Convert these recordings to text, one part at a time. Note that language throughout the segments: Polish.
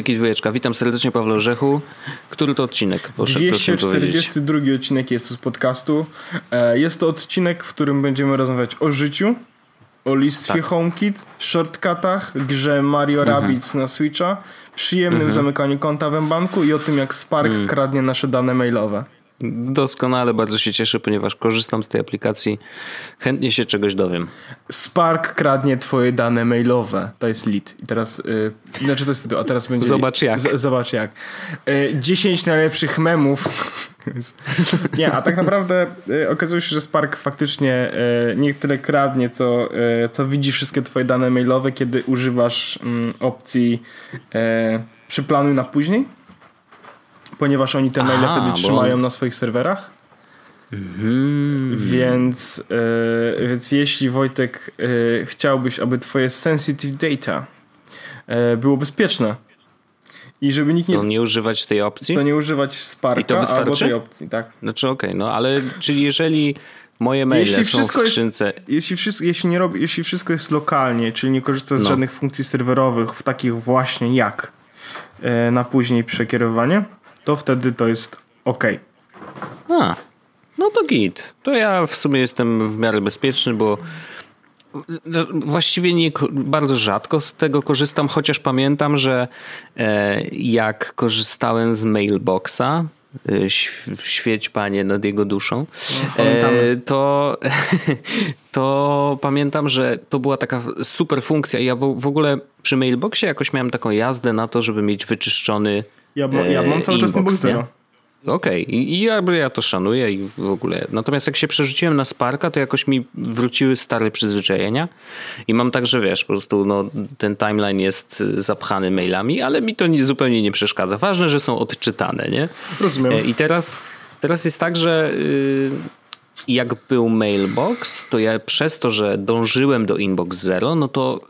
Klasyki dwójeczka. Witam serdecznie Paweł Orzechu. Który to odcinek? Proszę, 242 proszę odcinek jest z podcastu. E, jest to odcinek, w którym będziemy rozmawiać o życiu, o listwie tak. HomeKit, shortcutach, grze Mario mhm. Rabbids na Switcha, przyjemnym mhm. zamykaniu konta w banku i o tym, jak Spark mhm. kradnie nasze dane mailowe. Doskonale, bardzo się cieszę, ponieważ korzystam z tej aplikacji. Chętnie się czegoś dowiem. Spark kradnie twoje dane mailowe. To jest lit. I teraz, yy, znaczy to jest, a teraz będzie... Zobacz jak. Z, zobacz jak. Yy, 10 najlepszych memów. nie, a tak naprawdę yy, okazuje się, że Spark faktycznie yy, nie tyle kradnie, co, yy, co widzi wszystkie twoje dane mailowe, kiedy używasz mm, opcji yy, przyplanuj na później ponieważ oni te maile wtedy trzymają na swoich serwerach. Mm. Więc, yy, więc jeśli Wojtek yy, chciałbyś, aby twoje sensitive data yy, było bezpieczne i żeby nikt nie... To nie używać tej opcji? To nie używać Sparka albo tej opcji, tak. Znaczy okej, okay, no ale czyli jeżeli moje maile jeśli są w skrzynce... Jest, jeśli, wszystko, jeśli, nie robi, jeśli wszystko jest lokalnie, czyli nie korzysta z no. żadnych funkcji serwerowych, w takich właśnie jak na później przekierowanie, to wtedy to jest ok. A, no to git. To ja w sumie jestem w miarę bezpieczny, bo właściwie nie, bardzo rzadko z tego korzystam, chociaż pamiętam, że e, jak korzystałem z mailboxa, e, świeć panie nad jego duszą, no, e, to, to pamiętam, że to była taka super funkcja. Ja w ogóle przy mailboxie jakoś miałem taką jazdę na to, żeby mieć wyczyszczony ja, ja mam cały czas inbox Zero. Okej, okay. I, ja, ja to szanuję i w ogóle. Natomiast jak się przerzuciłem na Sparka, to jakoś mi wróciły stare przyzwyczajenia i mam tak, że wiesz, po prostu no, ten timeline jest zapchany mailami, ale mi to nie, zupełnie nie przeszkadza. Ważne, że są odczytane, nie? Rozumiem. E, I teraz, teraz jest tak, że yy, jak był mailbox, to ja przez to, że dążyłem do inbox zero, no to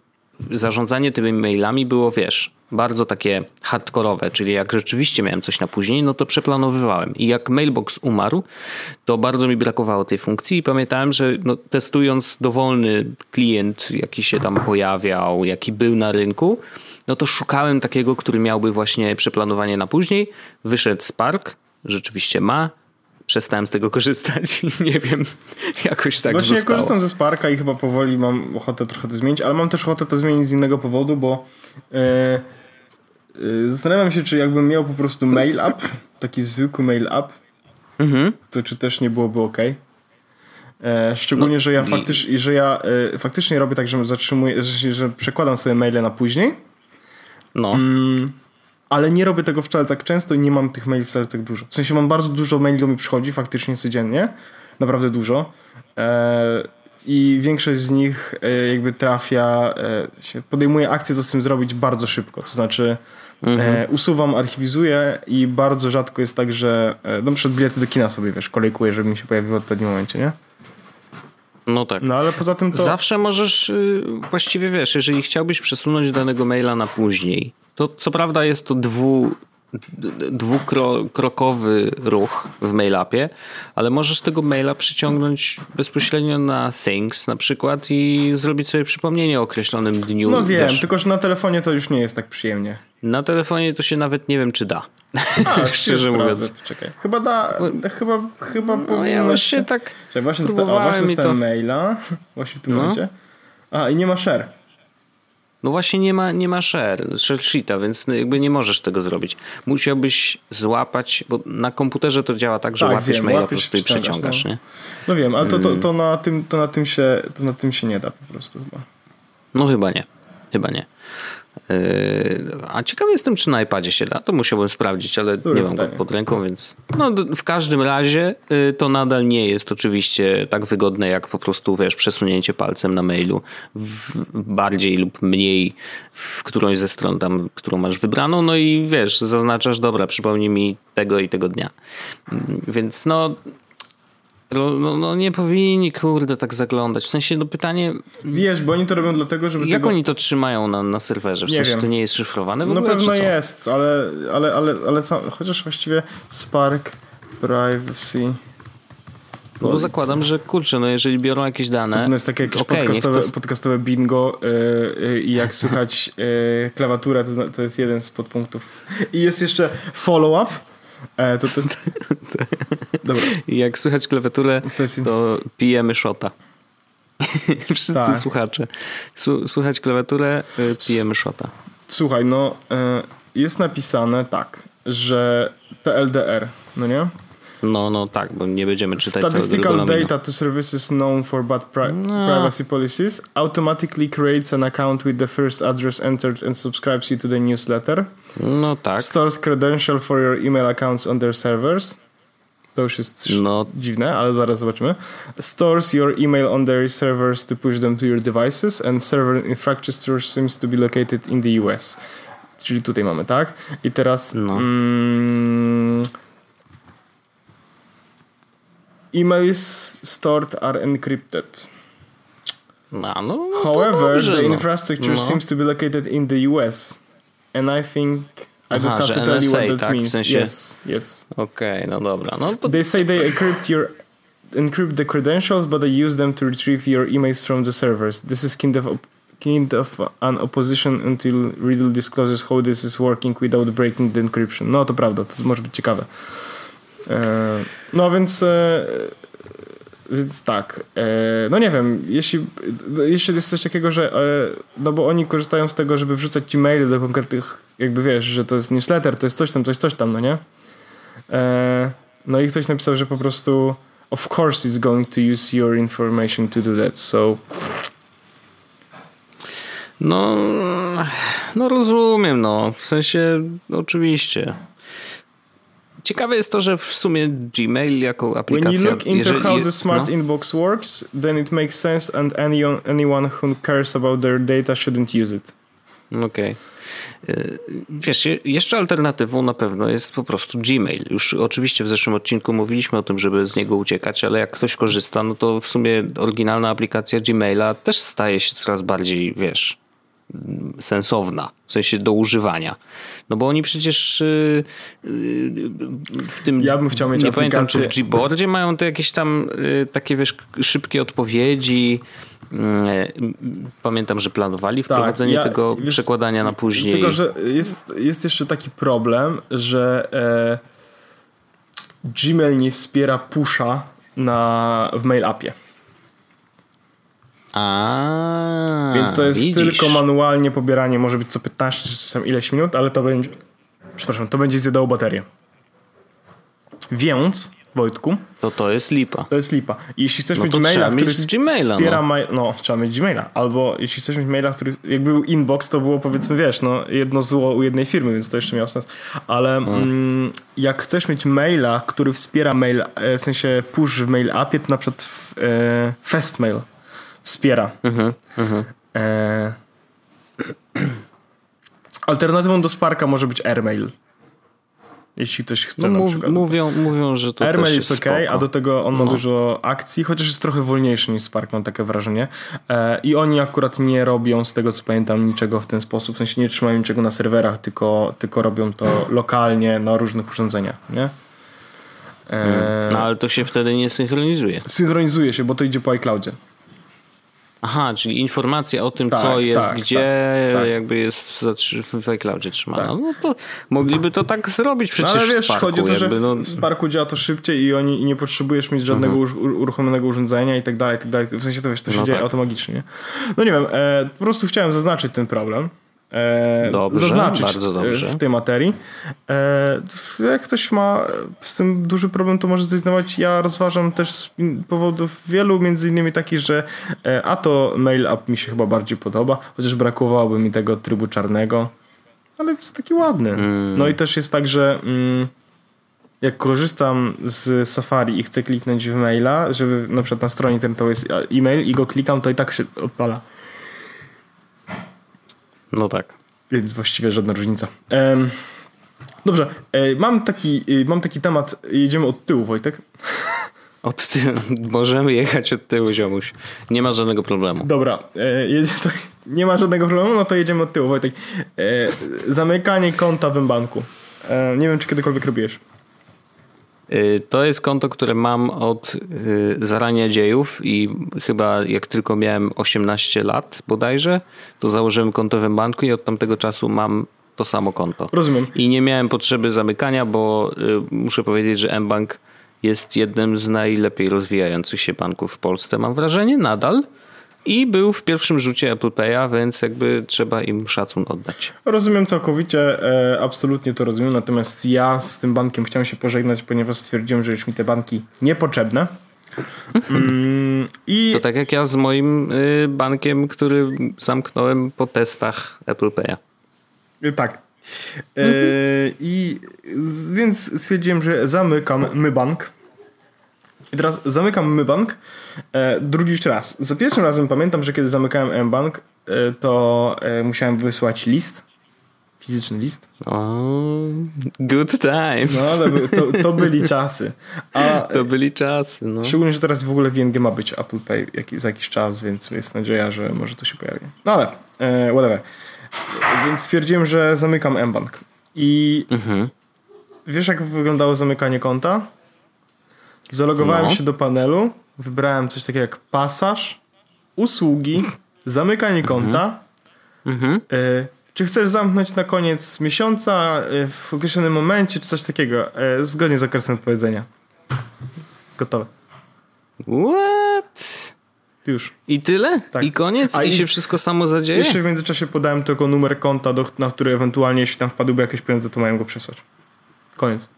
zarządzanie tymi mailami było, wiesz, bardzo takie hardkorowe, czyli jak rzeczywiście miałem coś na później, no to przeplanowywałem. I jak mailbox umarł, to bardzo mi brakowało tej funkcji i pamiętałem, że no, testując dowolny klient, jaki się tam pojawiał, jaki był na rynku, no to szukałem takiego, który miałby właśnie przeplanowanie na później. Wyszedł Spark, rzeczywiście ma, przestałem z tego korzystać i nie wiem, jakoś tak Właśnie zostało. ja korzystam ze Sparka i chyba powoli mam ochotę trochę to zmienić, ale mam też ochotę to zmienić z innego powodu, bo yy, yy, zastanawiam się, czy jakbym miał po prostu mail app, taki zwykły mail app, mhm. to czy też nie byłoby ok. E, szczególnie, no, że ja, faktycznie, że ja e, faktycznie robię tak, że zatrzymuję, że, że przekładam sobie maile na później. No. Mm, ale nie robię tego wcale tak często i nie mam tych maili wcale tak dużo. W sensie mam bardzo dużo maili do mi przychodzi faktycznie codziennie, naprawdę dużo. E, I większość z nich e, jakby trafia, e, się podejmuje akcję, co z tym zrobić bardzo szybko. To znaczy mhm. usuwam, archiwizuję i bardzo rzadko jest tak, że na przykład bilety do kina sobie, wiesz, kolejkuję, żeby mi się pojawiły w odpowiednim momencie, nie? No tak. No ale poza tym to... Zawsze możesz, y, właściwie wiesz, jeżeli chciałbyś przesunąć danego maila na później, to co prawda jest to dwu, dwukrokowy ruch w mailapie, ale możesz tego maila przyciągnąć bezpośrednio na Things na przykład i zrobić sobie przypomnienie o określonym dniu. No wiem, tylko że na telefonie to już nie jest tak przyjemnie. Na telefonie to się nawet nie wiem, czy da. A, szczerze mówiąc. Czekaj. Chyba da, chyba, chyba no, powinno ja właśnie się... tak Czekaj, właśnie, dosta- właśnie dostałem to... maila. Właśnie tu no. będzie. A, i nie ma share. No właśnie nie ma, nie ma share, share sheeta, więc jakby nie możesz tego zrobić. Musiałbyś złapać, bo na komputerze to działa tak, że tak, łapiesz wiem, maila łapiesz, po prostu i przeciągasz, no. nie? No wiem, ale to, to, to, na tym, to, na tym się, to na tym się nie da po prostu chyba. No chyba nie, chyba nie. Yy, a ciekaw jestem, czy na iPadzie się da. To musiałbym sprawdzić, ale nie mam go pod ręką, więc. No, w każdym razie yy, to nadal nie jest oczywiście tak wygodne, jak po prostu wiesz, przesunięcie palcem na mailu bardziej lub mniej w którąś ze stron tam, którą masz wybraną. No i wiesz, zaznaczasz, dobra, przypomnij mi tego i tego dnia. Yy, więc no, no, no, no, nie powinni, kurde, tak zaglądać. W sensie, no pytanie... Wiesz, bo oni to robią dlatego, żeby Jak tego... oni to trzymają na, na serwerze? W nie sensie, wiem. to nie jest szyfrowane w No ogóle, pewno jest, ale, ale, ale, ale sam, chociaż właściwie Spark Privacy No bo zakładam, że kurczę, no jeżeli biorą jakieś dane. To jest takie jakieś okay, podcastowe, to... podcastowe bingo yy, i jak słychać yy, klawiaturę, to, to jest jeden z podpunktów. I jest jeszcze follow-up. E, to, to. Dobra. Jak słychać klawiaturę, to, jest... to pijemy szota. Wszyscy tak. słuchacze. Słuchać klawiaturę, pijemy szota. Słuchaj, no jest napisane tak, że TLDR, no nie? No, no tak, bo nie będziemy czytać Statistical data to services known for bad pri no. privacy policies automatically creates an account with the first address entered and subscribes you to the newsletter. No tak. Stores credential for your email accounts on their servers. To już jest no. dziwne, ale zaraz zobaczymy. Stores your email on their servers to push them to your devices and server infrastructure seems to be located in the US. Czyli tutaj mamy, tak? I teraz no. mm, emails stored are encrypted. No, no, However, dobrze, the no. infrastructure no. seems to be located in the US. And I think I Aha, just have to tell NSA, you what that tak? means. W sensie... Yes, yes. Okej, okay, no dobra. No to... They say they encrypt your encrypt the credentials, but they use them to retrieve your emails from the servers. This is kind of kind of an opposition until Riddle discloses how this is working without breaking the encryption. No to prawda, to może być ciekawe. E, no więc, e, więc tak. E, no nie wiem, jeśli, jeśli jest coś takiego, że no bo oni korzystają z tego, żeby wrzucać ci maile do konkretnych, jakby wiesz, że to jest newsletter, to jest coś tam, coś, coś tam, no nie? No i ktoś napisał, że po prostu of course it's going to use your information to do that, so no, no rozumiem, no. W sensie, oczywiście. Ciekawe jest to, że w sumie Gmail jako aplikacja... When you look into jeżeli, how the smart no? inbox works, then it makes sense and anyone, anyone who cares about their data shouldn't use it. Okej. Okay. Wiesz, jeszcze alternatywą na pewno jest po prostu Gmail. Już oczywiście w zeszłym odcinku mówiliśmy o tym, żeby z niego uciekać, ale jak ktoś korzysta, no to w sumie oryginalna aplikacja Gmaila też staje się coraz bardziej, wiesz, sensowna, w sensie do używania. No bo oni przecież y, y, w tym. Ja bym chciał mieć Nie pamiętam, czy w Gboardzie mają te jakieś tam y, takie wiesz, szybkie odpowiedzi. Pamiętam, że planowali tak, wprowadzenie tak, ja, tego wiesz, przekładania na później. Tylko, że jest, jest jeszcze taki problem, że e, Gmail nie wspiera pusha na, w mail appie. A, Więc to jest widzisz. tylko manualnie pobieranie, może być co 15 czy tam ileś minut, ale to będzie. Przepraszam, to będzie zjadało baterię. Więc, Wojtku. To to jest lipa. To jest lipa. Jeśli chcesz no mieć maila, który Gmaila, wspiera. No. no, trzeba mieć Gmaila. Albo jeśli chcesz mieć maila, który. Jakby był inbox, to było powiedzmy, wiesz, no jedno zło u jednej firmy, więc to jeszcze miało sens. Ale hmm. mm, jak chcesz mieć maila, który wspiera mail, e, w sensie push w mail appie, to na przykład w, e, Fastmail wspiera. Mhm, mhm. E... Alternatywą do Sparka może być Airmail. Jeśli ktoś chce no, na mów, przykład. Mówią, mówią, że to Airmail jest, jest ok, a do tego on ma no. dużo akcji, chociaż jest trochę wolniejszy niż Spark, mam takie wrażenie. E, I oni akurat nie robią, z tego co pamiętam, niczego w ten sposób. W sensie nie trzymają niczego na serwerach, tylko, tylko robią to lokalnie na różnych urządzeniach, nie? E, no ale to się wtedy nie synchronizuje. Synchronizuje się, bo to idzie po iCloudzie. Aha, czyli informacja o tym, tak, co jest, tak, gdzie tak, tak. jakby jest w iCloudzie trzymana. Tak. No to mogliby to tak zrobić przecież no, ale wiesz, w Sparku, chodzi o to, jakby, że no... w Sparku działa to szybciej i oni i nie potrzebujesz mieć żadnego mhm. uruchomionego urządzenia i tak dalej, i tak dalej. W sensie to wiesz, to się no dzieje tak. automagicznie. No nie wiem, e, po prostu chciałem zaznaczyć ten problem dobrze, zaznaczyć w tej materii. E, jak ktoś ma z tym duży problem, to może zrezygnować. Ja rozważam też z powodów wielu, między innymi takich, że e, a to mail app mi się chyba bardziej podoba, chociaż brakowałoby mi tego trybu czarnego, ale jest taki ładny. Mm. No i też jest tak, że mm, jak korzystam z Safari i chcę kliknąć w maila, żeby na przykład na stronie internetowej jest e-mail i go klikam, to i tak się odpala. No tak. Więc właściwie żadna różnica. Um, dobrze, e, mam taki, e, mam taki temat. Jedziemy od tyłu, Wojtek. Od tyłu. Możemy jechać od tyłu, ziomuś. Nie ma żadnego problemu. Dobra, e, jedzie, to, nie ma żadnego problemu, no to jedziemy od tyłu, Wojtek. zamykanie konta w banku. nie wiem, czy kiedykolwiek robisz. Y, to jest konto, które mam od y, zarania dziejów i chyba jak tylko miałem 18 lat bodajże, to założyłem konto w banku i od tamtego czasu mam to samo konto. Rozumiem. I nie miałem potrzeby zamykania, bo y, muszę powiedzieć, że mBank jest jednym z najlepiej rozwijających się banków w Polsce, mam wrażenie, nadal. I był w pierwszym rzucie Apple Pay'a, więc jakby trzeba im szacun oddać. Rozumiem całkowicie, e, absolutnie to rozumiem, natomiast ja z tym bankiem chciałem się pożegnać, ponieważ stwierdziłem, że już mi te banki niepotrzebne. Mm, I To tak jak ja z moim y, bankiem, który zamknąłem po testach Apple Pay'a. Y, Tak. E, I z- więc stwierdziłem, że zamykam my bank. I teraz zamykam my bank e, drugi już raz. Za pierwszym razem pamiętam, że kiedy zamykałem M-Bank, e, to e, musiałem wysłać list. Fizyczny list. O, good times. No ale to, to byli czasy. A To byli czasy, no. szczególnie, że teraz w ogóle w ING ma być Apple Pay jak, za jakiś czas, więc jest nadzieja, że może to się pojawi. No ale, e, whatever. Więc stwierdziłem, że zamykam M-Bank. I Mhm. Wiesz, jak wyglądało zamykanie konta? Zalogowałem No. się do panelu, wybrałem coś takiego jak pasaż, usługi, zamykanie konta. Mhm. Y, czy chcesz zamknąć na koniec miesiąca y, w określonym momencie, czy coś takiego? Y, zgodnie z okresem odpowiedzenia. Gotowe. What? Już. I tyle? Tak. I koniec? A I, się wszystko samo zadzieje? Jeszcze w międzyczasie podałem tylko numer konta, do, na który ewentualnie, jeśli tam wpadłyby jakieś pieniądze, to mają go przesłać. Koniec.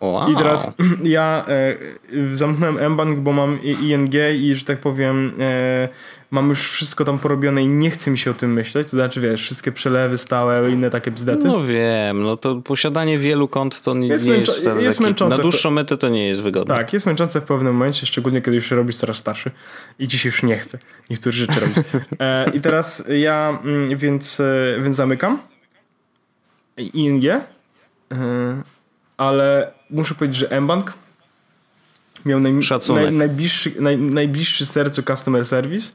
Wow. I teraz ja e, zamknąłem mBank, bo mam i- ING i że tak powiem e, mam już wszystko tam porobione i nie chce mi się o tym myśleć. To znaczy wiesz, wszystkie przelewy stałe, inne takie bzdety. No wiem, no to posiadanie wielu kont to nie Jest nie męczo- jest jest taki, męczące. Na dłuższą metę to nie jest wygodne. Tak, jest męczące w pewnym momencie, szczególnie kiedy już się robisz coraz starszy i ci się już nie chce niektórych rzeczy robić. E, I teraz ja mm, więc, e, więc zamykam ING, e, ale muszę powiedzieć, że mBank miał naj, najbliższy, naj, najbliższy sercu customer service,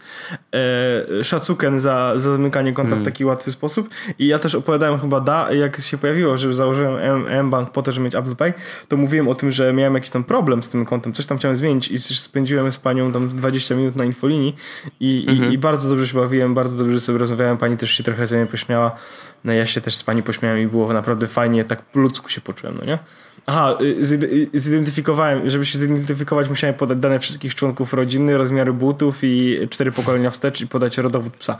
e, szacuken za, za zamykanie konta Hmm. w taki łatwy sposób. I ja też opowiadałem chyba da, jak się pojawiło, że założyłem M- mBank po to, żeby mieć Apple Pay, to mówiłem o tym, że miałem jakiś tam problem z tym kontem, coś tam chciałem zmienić i spędziłem z panią tam 20 minut na infolinii i, i, i bardzo dobrze się bawiłem, bardzo dobrze sobie rozmawiałem, pani też się trochę ze mnie pośmiała, no ja się też z pani pośmiałem i było naprawdę fajnie, tak po ludzku się poczułem, no nie? Aha, y, y, zidentyfikowałem, żeby się zidentyfikować musiałem podać dane wszystkich członków rodziny, rozmiary butów i cztery pokolenia wstecz i podać rodowód psa.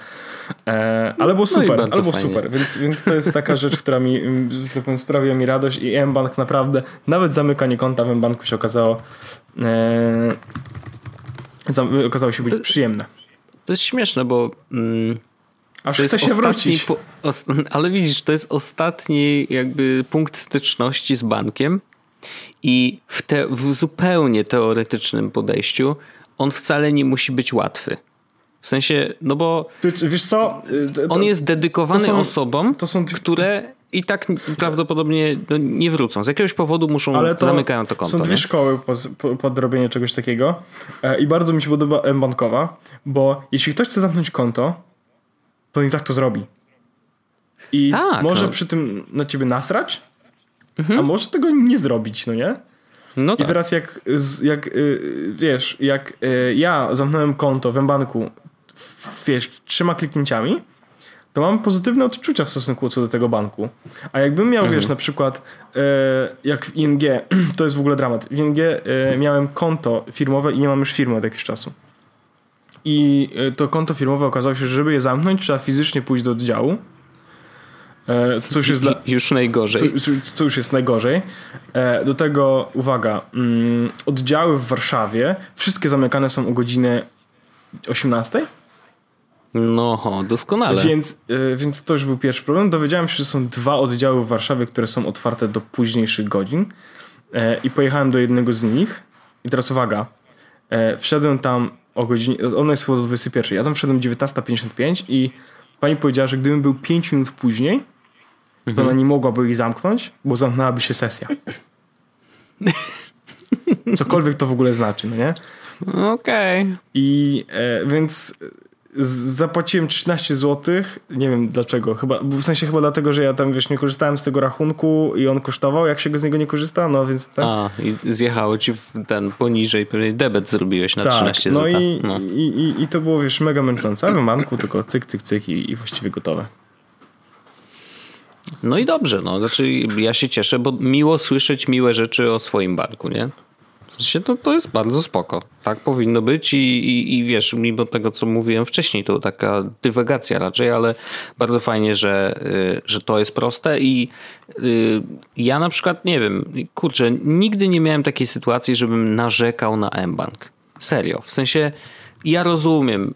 E, ale było No super, bardzo ale było fajnie. super, więc, więc to jest taka rzecz, która mi mm, tak powiem, sprawiła mi radość i mBank naprawdę, nawet zamykanie konta w mBanku się okazało e, okazało się być przyjemne. To jest śmieszne, bo mm, Aż to chce jest się wrócić. Po, os, ale widzisz, to jest ostatni jakby punkt styczności z bankiem i w, te, w zupełnie teoretycznym podejściu on wcale nie musi być łatwy. W sensie, no bo Wiesz co? Y, to- on jest dedykowany są- osobom, to są- które i tak prawdopodobnie no, nie wrócą. Z jakiegoś powodu muszą, Ale to zamykają to konto. Są dwie nie? szkoły pod, pod, robienie czegoś takiego e, i bardzo mi się podoba M-Bankowa, bo jeśli ktoś chce zamknąć konto, to i tak to zrobi. I Tak, może no. przy tym na ciebie nasrać, a może tego nie zrobić, no nie? No I tak. teraz jak, jak y, wiesz, jak y, ja zamknąłem konto w M-Banku wiesz, trzema kliknięciami, to mam pozytywne odczucia w stosunku co do tego banku. A jakbym miał, wiesz, na przykład e, jak w ING, to jest w ogóle dramat. W ING miałem konto firmowe i nie mam już firmy od jakiegoś czasu. I e, to konto firmowe okazało się, że żeby je zamknąć, trzeba fizycznie pójść do oddziału. E, co już jest dla, Już najgorzej. co, co- już jest najgorzej. E, do tego, uwaga, mm, oddziały w Warszawie, wszystkie zamykane są o godzinę 18. No, doskonale. Więc, więc to już był pierwszy problem. Dowiedziałem się, że są dwa oddziały w Warszawie, które są otwarte do późniejszych godzin. I pojechałem do jednego z nich. I teraz uwaga. Wszedłem tam o godzinie. Ono jest chyba do 21. Ja tam wszedłem 19.55 i pani powiedziała, że gdybym był 5 minut później, to ona nie mogłaby ich zamknąć, bo zamknęłaby się sesja. Cokolwiek to w ogóle znaczy, no nie? Okej. I e, więc zapłaciłem 13 zł, nie wiem dlaczego, chyba, w sensie chyba dlatego, że ja tam, wiesz, nie korzystałem z tego rachunku i on kosztował, jak się go z niego nie korzysta, no więc... Ten... A, i zjechało ci ten poniżej, pewnie debet zrobiłeś na tak, 13 zł. No, i, no. I, i, i to było, wiesz, mega męczące, a w banku tylko cyk, cyk, cyk i, i właściwie gotowe. No i dobrze, no, znaczy ja się cieszę, bo miło słyszeć miłe rzeczy o swoim banku, nie? To, to jest bardzo spoko. Tak powinno być i, i, i wiesz, mimo tego, co mówiłem wcześniej, to taka dywagacja raczej, ale bardzo fajnie, że, y, że to jest proste i y, ja na przykład, nie wiem, kurczę, nigdy nie miałem takiej sytuacji, żebym narzekał na mBank. Serio. W sensie ja rozumiem,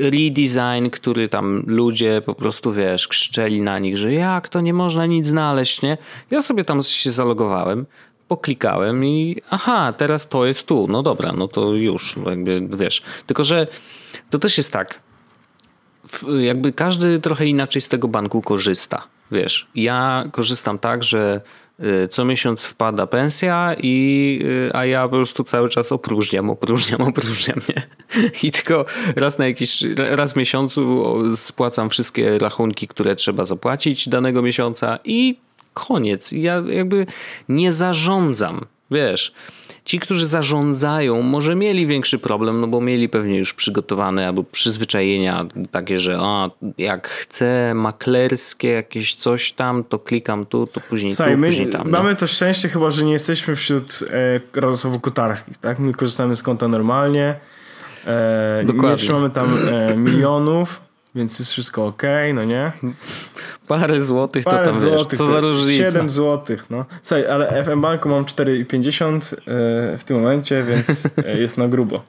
redesign, który tam ludzie po prostu, wiesz, krzyczeli na nich, że jak to nie można nic znaleźć, nie? Ja sobie tam się zalogowałem, poklikałem i aha, teraz to jest tu. No dobra, no to już, jakby wiesz. Tylko, że to też jest tak, jakby każdy trochę inaczej z tego banku korzysta. Wiesz, ja korzystam tak, że y, co miesiąc wpada pensja i y, a ja po prostu cały czas opróżniam, opróżniam, opróżniam, nie? I tylko raz na jakiś, raz w miesiącu spłacam wszystkie rachunki, które trzeba zapłacić danego miesiąca i koniec. Ja jakby nie zarządzam. Wiesz, ci, którzy zarządzają, może mieli większy problem, no bo mieli pewnie już przygotowane albo przyzwyczajenia takie, że a, jak chcę maklerskie jakieś coś tam, to klikam tu, to później Słuchaj, tu, my później tam. Mamy nie? to szczęście chyba, że nie jesteśmy wśród e, rodosowo-kutarskich, tak? My korzystamy z konta normalnie. E. Nie trzymamy tam e, milionów, więc jest wszystko ok, no nie? Parę złotych Parę to tam złotych, wiesz, co za różnica. 7 złotych, no. Słuchaj, ale FM Banku mam 4,50 e, w tym momencie, więc e, jest na grubo.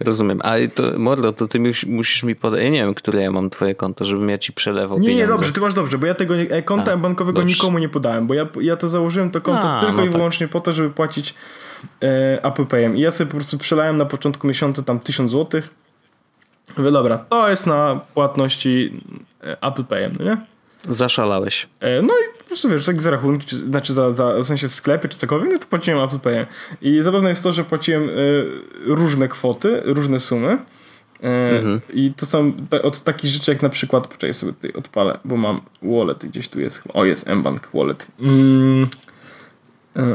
Rozumiem. A to, Mordo, to ty musisz mi podać. Ja nie wiem, które ja mam twoje konto, żebym ja ci przelewał nie, pieniądze. Nie, dobrze, ty masz dobrze, bo ja tego nie, konta A, bankowego dobrze. nikomu nie podałem, bo ja, ja to założyłem to konto A, tylko no i tak. wyłącznie po to, żeby płacić e, Apple Payem. I ja sobie po prostu przelałem na początku miesiąca tam 1000 złotych Mówię, dobra, to jest na płatności e, Apple Payem, no nie? Zaszalałeś. E, no i po prostu wiesz, tak za rachunki, czy, znaczy za, za, w sensie w sklepie czy cokolwiek, no to płaciłem Apple Payem. I zabawne jest to, że płaciłem y, różne kwoty, różne sumy. Y, mhm. I to są od takich rzeczy jak na przykład, poczekaj sobie tutaj odpalę, bo mam wallet gdzieś tu jest. O, jest mBank wallet. Mm.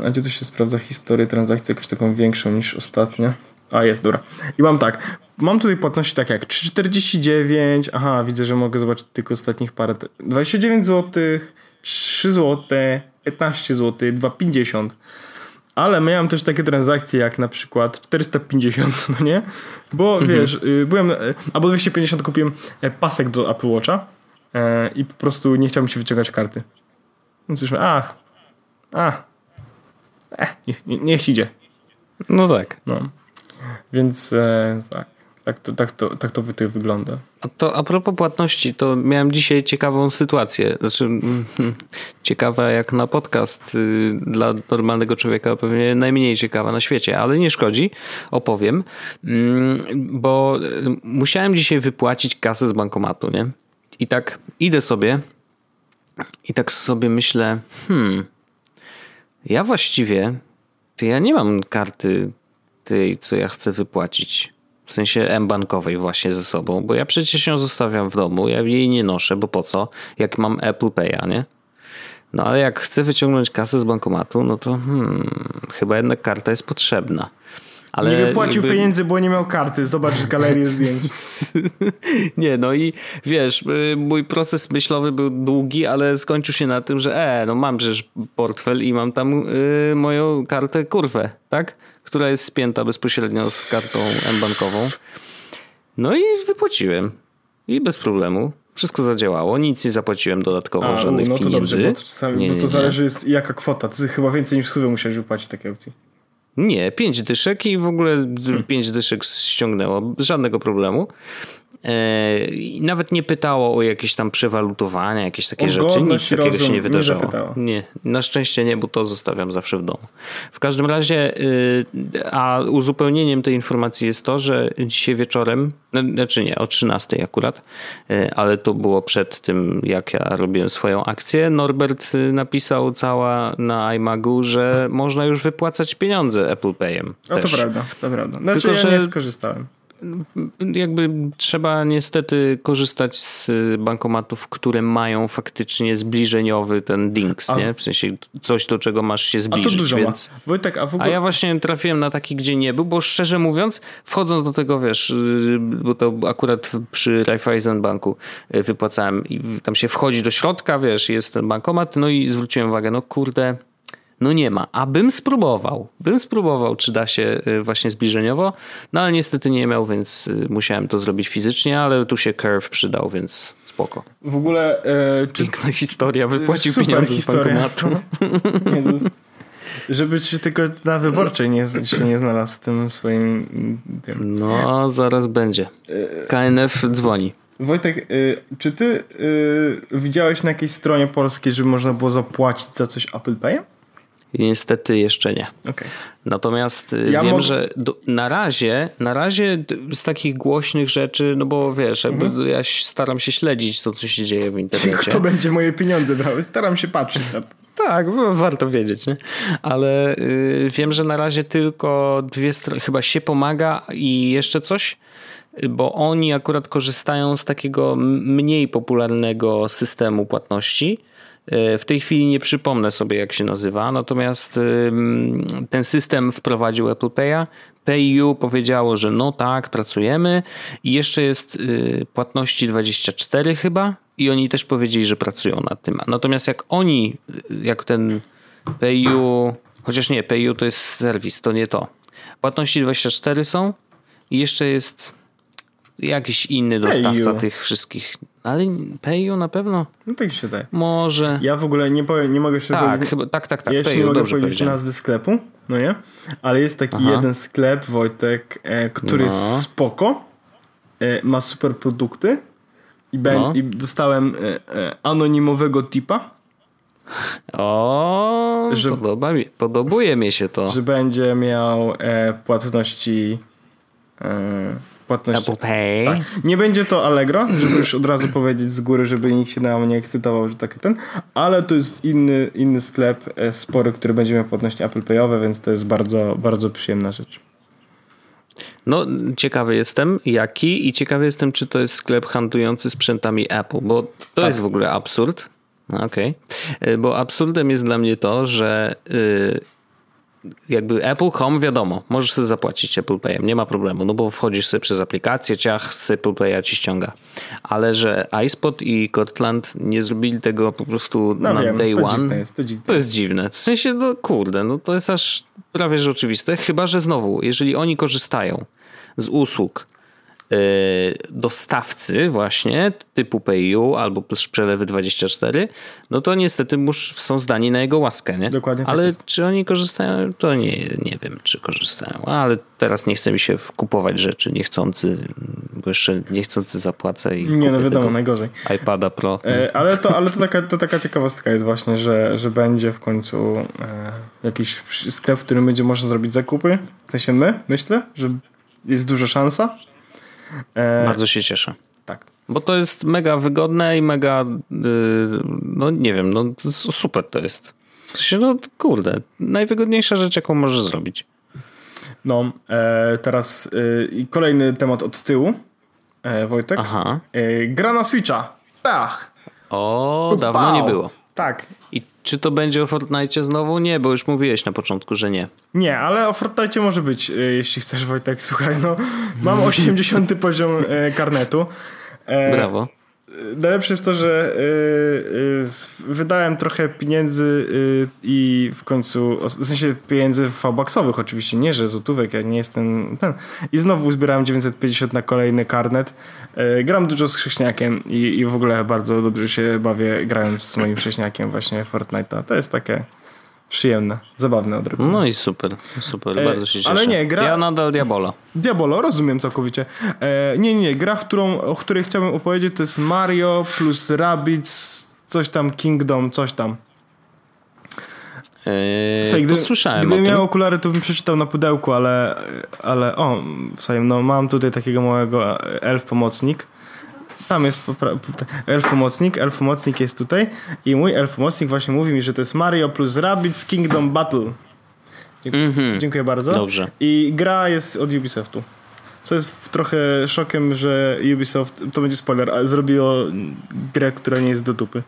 A gdzie tu się sprawdza historię transakcji jakąś taką większą niż ostatnia? A jest, dobra. I mam tak. Mam tutaj płatności tak jak 3,49. Aha, widzę, że mogę zobaczyć tylko ostatnich parę. 29 zł, 3 zł, 15 zł, 2,50. Ale miałem też takie transakcje jak na przykład 450, no nie? Bo mhm. wiesz, y, byłem, y, albo 250 kupiłem e, pasek do Apple Watcha e, i po prostu nie chciałbym się wyciągać karty. Więc już, ach, ach, eh, niech, niech idzie. No tak. No. Więc e, tak. Tak to, tak, to, tak to wygląda. A to a propos płatności, to miałem dzisiaj ciekawą sytuację. Znaczy, mm, ciekawa jak na podcast y, dla normalnego człowieka, pewnie najmniej ciekawa na świecie, ale nie szkodzi, opowiem, mm, bo y, musiałem dzisiaj wypłacić kasę z bankomatu, nie? I tak idę sobie i tak sobie myślę, hmm, ja właściwie, to ja nie mam karty tej, co ja chcę wypłacić. W sensie M-bankowej właśnie ze sobą, bo ja przecież ją zostawiam w domu, ja jej nie noszę, bo po co? Jak mam Apple Pay'a, nie? No ale jak chcę wyciągnąć kasę z bankomatu, no to hmm, chyba jednak karta jest potrzebna. Ale nie wypłacił jakby... pieniędzy, bo nie miał karty. Zobacz galerię zdjęć. nie, no i wiesz, y, mój proces myślowy był długi, ale skończył się na tym, że e, no mam przecież portfel i mam tam y, moją kartę kurwę, tak? Która jest spięta bezpośrednio z kartą M-bankową. No i wypłaciłem. I bez problemu. Wszystko zadziałało, nic nie zapłaciłem dodatkowo, A, żadnych no to pieniędzy. Dobrze, bo to, czasami, nie, bo to nie, zależy jest jaka kwota. Ty chyba więcej niż w sumie musiałeś wypłacić takiej opcji. Nie, pięć dyszek i w ogóle hmm. pięć dyszek ściągnęło. Żadnego problemu. E, nawet nie pytało o jakieś tam przewalutowania, jakieś takie rzeczy. Nic takiego się nie wydarzyło. Nie, nie, na szczęście nie, bo to zostawiam zawsze w domu. W każdym razie, y, a uzupełnieniem tej informacji jest to, że dzisiaj wieczorem, no, znaczy nie, o 13 akurat, y, ale to było przed tym, jak ja robiłem swoją akcję, Norbert napisał cała na iMagu, że można już wypłacać pieniądze Apple Payem. A to prawda, to prawda. Znaczy Tylko, ja że... nie skorzystałem jakby trzeba niestety korzystać z bankomatów, które mają faktycznie zbliżeniowy ten dings, a, nie? W sensie coś, do czego masz się zbliżyć. A to dużo więc... ma. Wojtek, a, w ogóle... a ja właśnie trafiłem na taki, gdzie nie był, bo szczerze mówiąc, wchodząc do tego, wiesz, bo to akurat przy Raiffeisen Banku e, wypłacałem i tam się wchodzi do środka, wiesz, jest ten bankomat, no i zwróciłem uwagę, no kurde, no nie ma. A bym spróbował. Bym spróbował, czy da się y, właśnie zbliżeniowo, no ale niestety nie miał, więc y, musiałem to zrobić fizycznie, ale tu się Curve przydał, więc spoko. W ogóle... E, czy... Piękna historia, wypłacił pieniądze historia. z bankomatu. nie, jest... Żeby się tylko na wyborczej nie, się nie znalazł w tym swoim... Tym. No, zaraz będzie. KNF dzwoni. Wojtek, y, czy ty y, widziałeś na jakiejś stronie polskiej, żeby można było zapłacić za coś Apple Payem? Niestety jeszcze nie. Okay. Natomiast y, ja wiem, że do, na razie, na razie z takich głośnych rzeczy, no bo wiesz, mhm. ja staram się śledzić to, co się dzieje w internecie. Kto będzie moje pieniądze brał? Staram się patrzeć na to. Tak, warto wiedzieć, nie? ale y, wiem, że na razie tylko dwie strony, chyba się pomaga i jeszcze coś, bo oni akurat korzystają z takiego mniej popularnego systemu płatności w tej chwili nie przypomnę sobie, jak się nazywa, natomiast ten system wprowadził Apple Pay'a. PayU powiedziało, że no tak, pracujemy i jeszcze jest y, płatności 24 chyba i oni też powiedzieli, że pracują nad tym. Natomiast jak oni, jak ten PayU, chociaż nie, PayU to jest serwis, to nie to. Płatności 24 są i jeszcze jest jakiś inny dostawca tych wszystkich. Ale PayU na pewno? No tak się daje. Może. Ja w ogóle nie powiem, nie mogę jeszcze tak, powiedzieć. Chyba, tak, tak, tak. Ja jeszcze nie mogę powiedzieć nazwy sklepu, no nie? Ale jest taki Aha. jeden sklep, Wojtek, e, który no. jest spoko, e, ma super produkty i, ben, no. i dostałem e, e anonimowego tipa. O, że, podoba mi, podobuje mi się to. Że będzie miał e, płatności e, płatności. Apple Pay. Tak. Nie będzie to Allegro, żeby już od razu powiedzieć z góry, żeby nikt się na mnie ekscytował, że tak ten, ale to jest inny, inny sklep e, spory, który będzie miał płatności Apple Payowe, więc to jest bardzo, bardzo przyjemna rzecz. No, ciekawy jestem jaki i ciekawy jestem, czy to jest sklep handlujący sprzętami Apple, bo to tak. jest w ogóle absurd. Okej. Okay. E, bo absurdem jest dla mnie to, że yy, jakby Apple Home wiadomo, możesz sobie zapłacić Apple Payem, nie ma problemu, no bo wchodzisz sobie przez aplikację, ciach z Apple Pay'a ci ściąga. Ale że iSpot i Cortland nie zrobili tego po prostu no na wiem, day to one, jest, to, dziwne. to jest dziwne. W sensie, no kurde, no to jest aż prawie że oczywiste, chyba że znowu, jeżeli oni korzystają z usług dostawcy właśnie typu PayU albo przelewy 24, no to niestety mus, są zdani na jego łaskę, nie? Dokładnie tak Ale jest. czy oni korzystają? To nie, nie wiem, czy korzystają. Ale teraz nie chce mi się kupować rzeczy niechcący, bo jeszcze niechcący zapłacę i Nie, no wiadomo, najgorzej. iPada Pro. E, ale to, ale to, taka, to taka ciekawostka jest właśnie, że, że będzie w końcu e, jakiś sklep, w którym będzie można zrobić zakupy. W sensie my, myślę, że jest duża szansa. Bardzo się cieszę. Tak. Bo to jest mega wygodne i mega, yy, no nie wiem, no super to jest. No kurde, najwygodniejsza rzecz, jaką możesz zrobić. No, e, teraz e, kolejny temat od tyłu, e, Wojtek. Aha. E, gra na Switcha. Pach. O, dawno nie było. Tak. I czy to będzie o Fortnite znowu? Nie, bo już mówiłeś na początku, że nie. Nie, ale o Fortnite może być, e, jeśli chcesz Wojtek. Słuchaj, no mam 80 poziom e, karnetu. E, Brawo. Najlepsze jest to, że wydałem trochę pieniędzy i w końcu, w sensie pieniędzy V-Bucksowych oczywiście, nie, że złotówek, ja nie jestem ten. I znowu uzbierałem 950 na kolejny karnet. Gram dużo z chrześniakiem i, i w ogóle bardzo dobrze się bawię grając z moim chrześniakiem właśnie Fortnite'a. To jest takie przyjemne, zabawne odrobinę. No i super, super, bardzo się cieszę. Ale nie, gra... Ja nadal Diabolo. Diabolo, rozumiem całkowicie. E, nie, nie, nie, gra, w którą, o której chciałbym opowiedzieć to jest Mario plus Rabbids, coś tam, Kingdom, coś tam. Eee, Słuchaj, gdy, słyszałem Gdybym miał okulary, to bym przeczytał na pudełku, ale, ale o, słuchaj, no mam tutaj takiego małego elf pomocnik tam jest elf pomocnik, elf pomocnik jest tutaj i mój elf pomocnik właśnie mówi mi, że to jest Mario plus Rabbids Kingdom Battle. Dziękuję, mm -hmm. dziękuję bardzo. Dobrze. I gra jest od Ubisoftu. Co jest trochę szokiem, że Ubisoft, to będzie spoiler, zrobiło grę, która nie jest do dupy.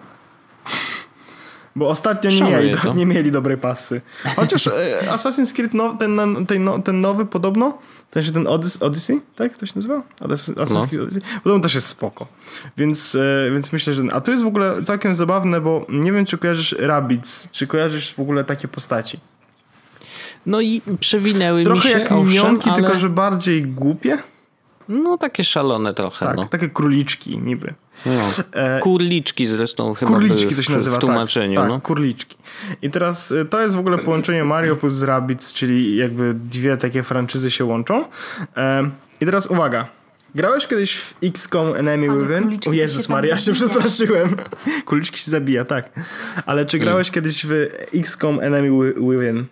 Bo ostatnio nie mieli, nie mieli dobrej pasy. Chociaż e, Assassin's Creed ten, ten, no, ten nowy podobno, ten, ten Odyssey, Odyssey, tak to się nazywa? Assassin's no. Creed Odyssey. Podobno też jest spoko. Więc, e, więc myślę, że... A to jest w ogóle całkiem zabawne, bo nie wiem, czy kojarzysz Rabbids, czy kojarzysz w ogóle takie postaci. No i przewinęły trochę mi się, Trochę jak minionki, ale... tylko że bardziej głupie. No takie szalone trochę. Tak, no. takie króliczki niby. No. E, kurliczki zresztą chyba Kurliczki się nazywa, w tłumaczeniu. Tak, tak no. kurliczki. I teraz e, to jest w ogóle połączenie Mario plus Rabbids, czyli jakby dwie takie franczyzy się łączą. E, I teraz uwaga. Grałeś kiedyś w XCOM Enemy Within? O Jezus Maria, ja się przestraszyłem. Kuliczki się zabija, tak. Ale czy grałeś kiedyś w XCOM Enemy Within?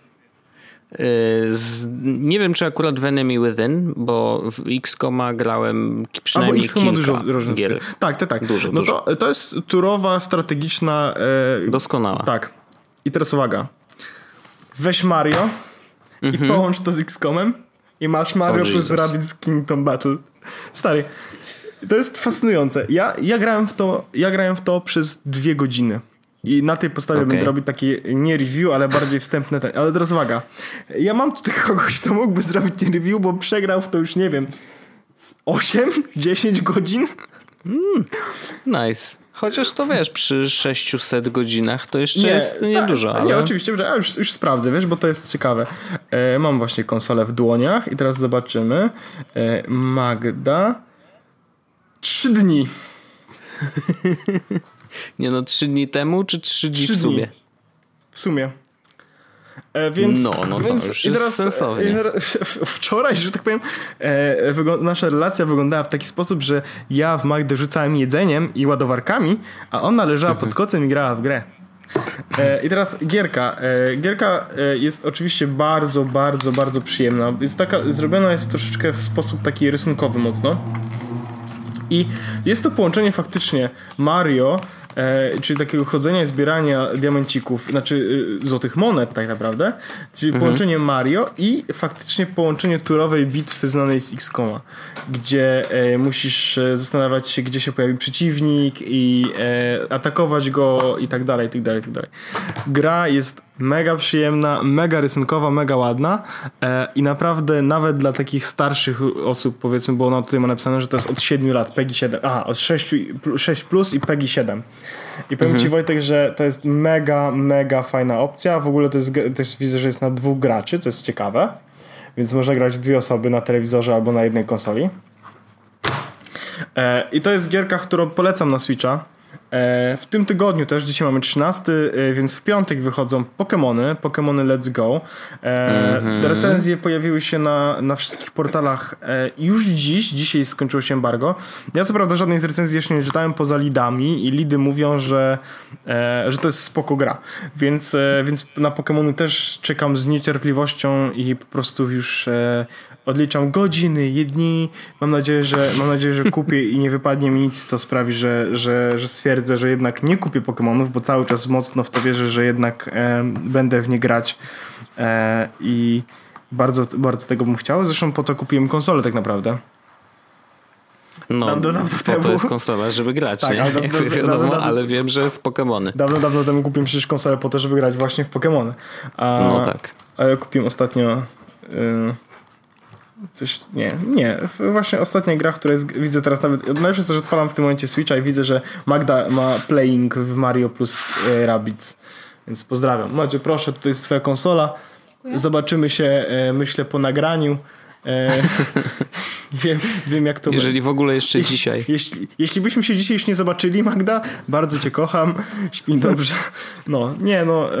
Z, nie wiem, czy akurat w Enemy Within, bo w XCOMa grałem przynajmniej Albo kilka dużo różnych gier. Tak, tak, tak. Dużo, no dużo. To, to jest turowa, strategiczna... E, Doskonała. Tak. I teraz uwaga. Weź Mario mhm. i połącz to z XCOMem i masz Mario oh, plus Rabbids Kingdom Battle. Stary, to jest fascynujące. Ja, ja, grałem w to, ja grałem w to przez dwie godziny. I na tej podstawie okay. będę robić taki nie review, ale bardziej wstępny ten. Ale teraz uwaga. Ja mam tutaj kogoś, kto mógłby zrobić review, bo przegrał w to już, nie wiem, 8-10 godzin. Mm, nice. Chociaż to wiesz, przy 600 godzinach to jeszcze nie, jest niedużo. Ale... Nie, oczywiście, że ja już, już sprawdzę, wiesz, bo to jest ciekawe. E, mam właśnie konsolę w dłoniach i teraz zobaczymy. E, Magda. Trzy dni. Nie no, trzy dni temu, czy trzy dni trzy w sumie? Dni. W sumie. E, więc, no, no więc to już i teraz, sensownie. Wczoraj, że tak powiem, e, nasza relacja wyglądała w taki sposób, że ja w Magdę rzucałem jedzeniem i ładowarkami, a ona leżała pod mhm. kocem i grała w grę. E, I teraz gierka. E, gierka e, jest oczywiście bardzo, bardzo, bardzo przyjemna. Jest taka, zrobiona jest troszeczkę w sposób taki rysunkowy mocno. I jest to połączenie faktycznie Mario e, czyli takiego chodzenia i zbierania diamencików, znaczy e, złotych monet tak naprawdę, czyli mhm. połączenie Mario i faktycznie połączenie turowej bitwy znanej z XCOMa, gdzie e, musisz zastanawiać się, gdzie się pojawi przeciwnik i e, atakować go i tak dalej, i tak dalej, i tak dalej. Gra jest mega przyjemna, mega rysunkowa, mega ładna e, i naprawdę nawet dla takich starszych osób powiedzmy, bo ona tutaj ma napisane, że to jest od 7 lat, PEGI 7, aha, od 6, 6 plus i PEGI 7. I powiem mhm. ci Wojtek, że to jest mega, mega fajna opcja. W ogóle to jest, też widzę, że jest na dwóch graczy, co jest ciekawe. Więc można grać dwie osoby na telewizorze albo na jednej konsoli. E, I to jest gierka, którą polecam na Switcha. E, w tym tygodniu też, dzisiaj mamy 13, e, więc w piątek wychodzą Pokémony, Pokémony Let's Go. Mm-hmm. Recenzje pojawiły się na, na wszystkich portalach już dziś, dzisiaj skończyło się embargo. Ja co prawda żadnej z recenzji jeszcze nie czytałem poza lidami i lidy mówią, że, że to jest spoko gra. Więc, więc na Pokémony też czekam z niecierpliwością i po prostu już odliczam godziny, dni. Mam nadzieję, że, mam nadzieję, że kupię i nie wypadnie mi nic, co sprawi, że, że, że stwierdzę, że jednak nie kupię Pokémonów, bo cały czas mocno w to wierzę, że jednak e, będę w nie grać e, i bardzo, bardzo tego bym chciał. Zresztą po to kupiłem konsolę tak naprawdę. No, dawno, dawno temu. to jest konsola, żeby grać, tak, nie? Ale, dawno, wiadomo, dawno, ale wiem, że w Pokémony. Dawno, dawno temu kupiłem przecież konsolę po to, żeby grać właśnie w Pokémony. No tak. A ja kupiłem ostatnio... Y Coś, nie, nie. Właśnie ostatnia gra, która jest, widzę teraz nawet, najlepsze jest to, że odpalam w tym momencie Switcha i widzę, że Magda ma playing w Mario plus e, Rabbids. Więc pozdrawiam. Madzie, proszę, tutaj jest twoja konsola. Zobaczymy się, e, myślę, po nagraniu. E, wiem, wiem, jak to Jeżeli w ogóle jeszcze dzisiaj. Jeśli, jeśli byśmy się dzisiaj już nie zobaczyli, Magda, bardzo cię kocham, śpi dobrze. No, nie, no, e,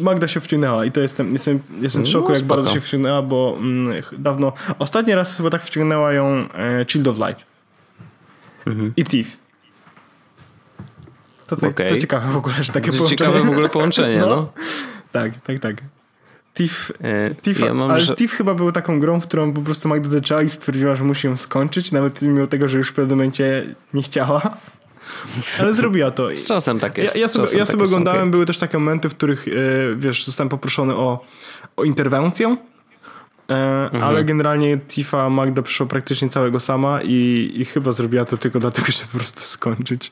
Magda się wciągnęła i to jestem, jestem, jestem w szoku, no, jak bardzo się wciągnęła, bo mm, dawno, ostatni raz chyba tak wciągnęła ją e, Child of Light mhm. i Thief. To co, okay. co ciekawe w ogóle, że takie to połączenie. Ciekawe w ogóle połączenie, no. no. Tak, tak, tak. Tiff, e, ja ale że... Chyba był taką grą, w którą po prostu Magda zaczęła i stwierdziła, że musi ją skończyć, nawet mimo tego, że już w pewnym momencie nie chciała. Ale zrobiła to. Z czasem tak jest. Ja, ja sobie, ja sobie oglądałem, okay. były też takie momenty, w których, e, wiesz, zostałem poproszony o, o interwencję E, mhm. Ale generalnie Tifa Magda przyszła praktycznie całego sama i, i chyba zrobiła to tylko dlatego, żeby po prostu skończyć.